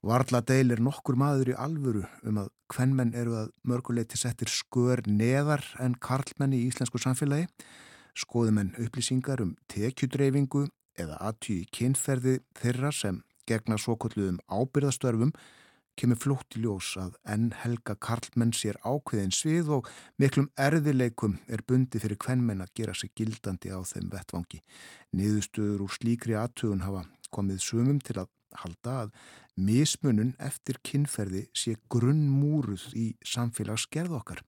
Varla deilir nokkur maður í alvöru um að hvernmenn eru að mörguleiti settir skör neðar en karlmenn í íslensku samfélagi, skoðumenn upplýsingar um tekjudreyfingu eða aðtýi kynferði þeirra sem gegna svokulluðum ábyrðastörfum kemur flótt í ljós að enn helga karlmenn sér ákveðin svið og miklum erðileikum er bundi fyrir hvernmenn að gera sig gildandi á þeim vettvangi. Niðurstöður úr slíkri aðtugun hafa komið sumum til að halda að mismunun eftir kynferði sé grunnmúruð í samfélagsgerð okkar.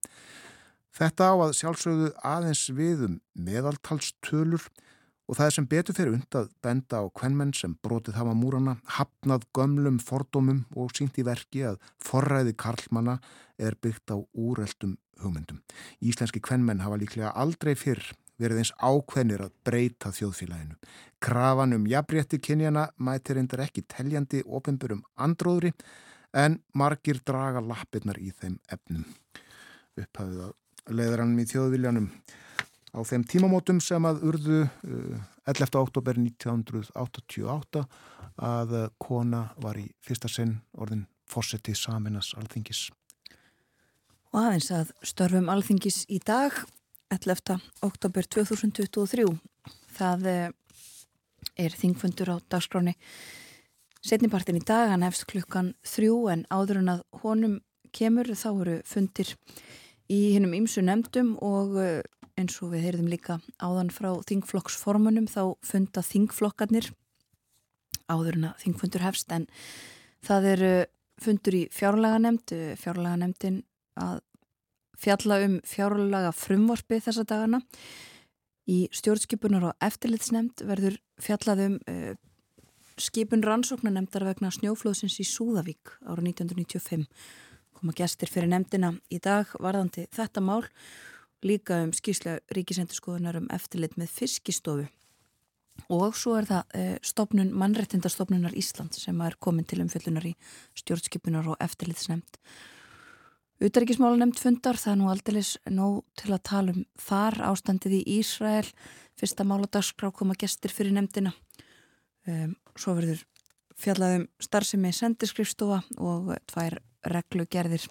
Þetta á að sjálfsögðu aðeins við um meðaltalstölur og það er sem betur fyrir und að benda á kvennmenn sem brotið hafa múrana, hafnað gömlum fordómum og sínt í verki að forræði karlmanna er byggt á úreldum hugmyndum. Íslenski kvennmenn hafa líklega aldrei fyrr verið eins ákveðnir að breyta þjóðfélaginu. Krafan um jafnrétti kynjana mætir reyndar ekki teljandi ofinburum andróðri en margir draga lappirnar í þeim efnum. Upphafið að leiðrann í þjóðviljanum á þeim tímamótum sem að urðu 11. Uh, oktober 1988 að uh, kona var í fyrsta sinn orðin fósetti Saminas alþingis. Og aðeins að störfum alþingis í dag 11. oktober 2023. Það eh, er þingfundur á dagskráni setnipartin í dag, hann hefst klukkan þrjú en áður en að honum kemur þá eru fundir í hinnum ýmsu nefndum og eh, eins og við heyrðum líka áðan frá þingflokksformunum þá funda þingflokkarnir áður en að þingfundur hefst en það eru fundur í fjárlaga fjárlaga að fjalla um fjárlaga frumvorfi þessa dagana. Í stjórnskipunar og eftirlitsnemnd verður fjallað um uh, skipun rannsóknanemndar vegna snjóflóðsins í Súðavík ára 1995. Koma gestir fyrir nemndina í dag varðandi þetta mál líka um skýrslega ríkisendurskoðunar um eftirlit með fiskistofu. Og svo er það uh, stopnun, mannrettindastofnunar Ísland sem er komin til umfjöldunar í stjórnskipunar og eftirlitsnemnd. Utaríkismála nefnd fundar, það er nú aldrei nóg til að tala um þar ástandið í Ísrael, fyrsta máladagskrá koma gestir fyrir nefndina. Um, svo verður fjallaðum starfsemi sendiskrifstofa og tvær reglugerðir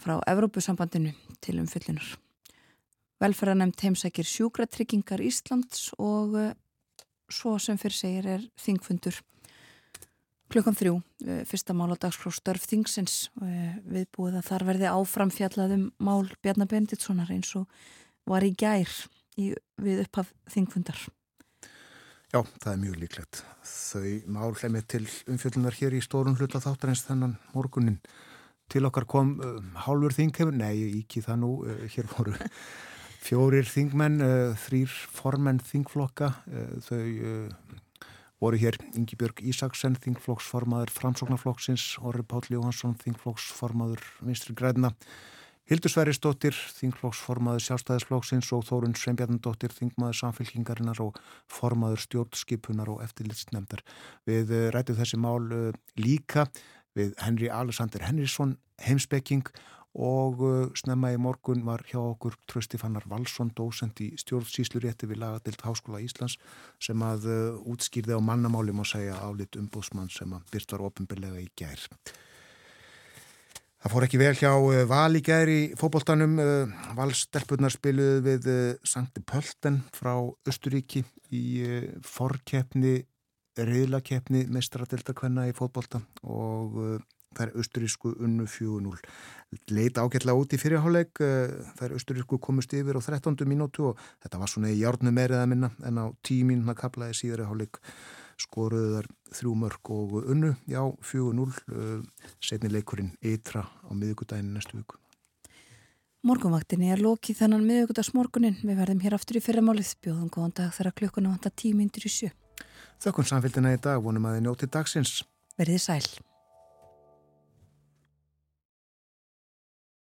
frá Evrópusambandinu til umfyllunar. Velferðarnemnd heimsækir sjúkratryggingar Íslands og uh, svo sem fyrir segir er þingfundur klukkan þrjú, eh, fyrsta mál á dagskrá störf þingsins eh, viðbúið að þar verði áframfjallaðum mál Bjarnar Benditssonar eins og var í gær í, við upphaf þingfundar. Já, það er mjög líklegt. Þau mál hlemmið til umfjöldunar hér í stórun hluta þáttar eins þennan morgunin. Til okkar kom uh, hálfur þinghefur, nei, ekki það nú, uh, hér voru fjórir þingmenn, uh, þrýr formenn þingflokka, þau voru hér Ingi Björg Ísaksen, þingflokksformaður Framsóknarflokksins, Orri Páll Jóhansson, þingflokksformaður Vinstri Græna, Hildur Sveristóttir, þingflokksformaður Sjálfstæðisflokksins og Þórun Sveinbjarnadóttir, þingmaður samfélkingarinnar og formaður stjórnskipunar og eftirlitsnefndar. Við eh, rættum þessi mál uh, líka við Henry Alexander Henriksson, heimspekking og uh, snemma í morgun var hjá okkur Trösti Fannar Valsson, dósend í stjórnsýslurétti við lagadilt Háskóla Íslands sem að uh, útskýrði á mannamáli má segja álit umbóðsmann sem að byrt var ofinbillega í gær. Það fór ekki vel hjá uh, Val í gær í fókbóltanum. Valstelpunar spiluðu við Sankti Pölten frá Östuríki í forkeppni, reyðlakeppni mestradildakvenna í fókbólta og þær austurísku unnu 4-0. Leita ágætlega út í fyrirháleik, eh, þær austurísku komust yfir á 13. mínútu og þetta var svona í hjárnu meirið að minna en á 10 mínuna kaplaði síðari háleik skoruðu þar þrjú mörg og unnu, já, 4-0, eh, setni leikurinn eitra á miðugudaginu næstu viku. Morgunvaktinni er lokið þennan miðugudagsmorgunin. Við verðum hér aftur í fyrramálið. Bjóðum góðan dag þegar klukkuna vantar tímyndir í sjö. Þökkun samfélgina í dag vonum að þið njóti dagsins. Verðið sæl.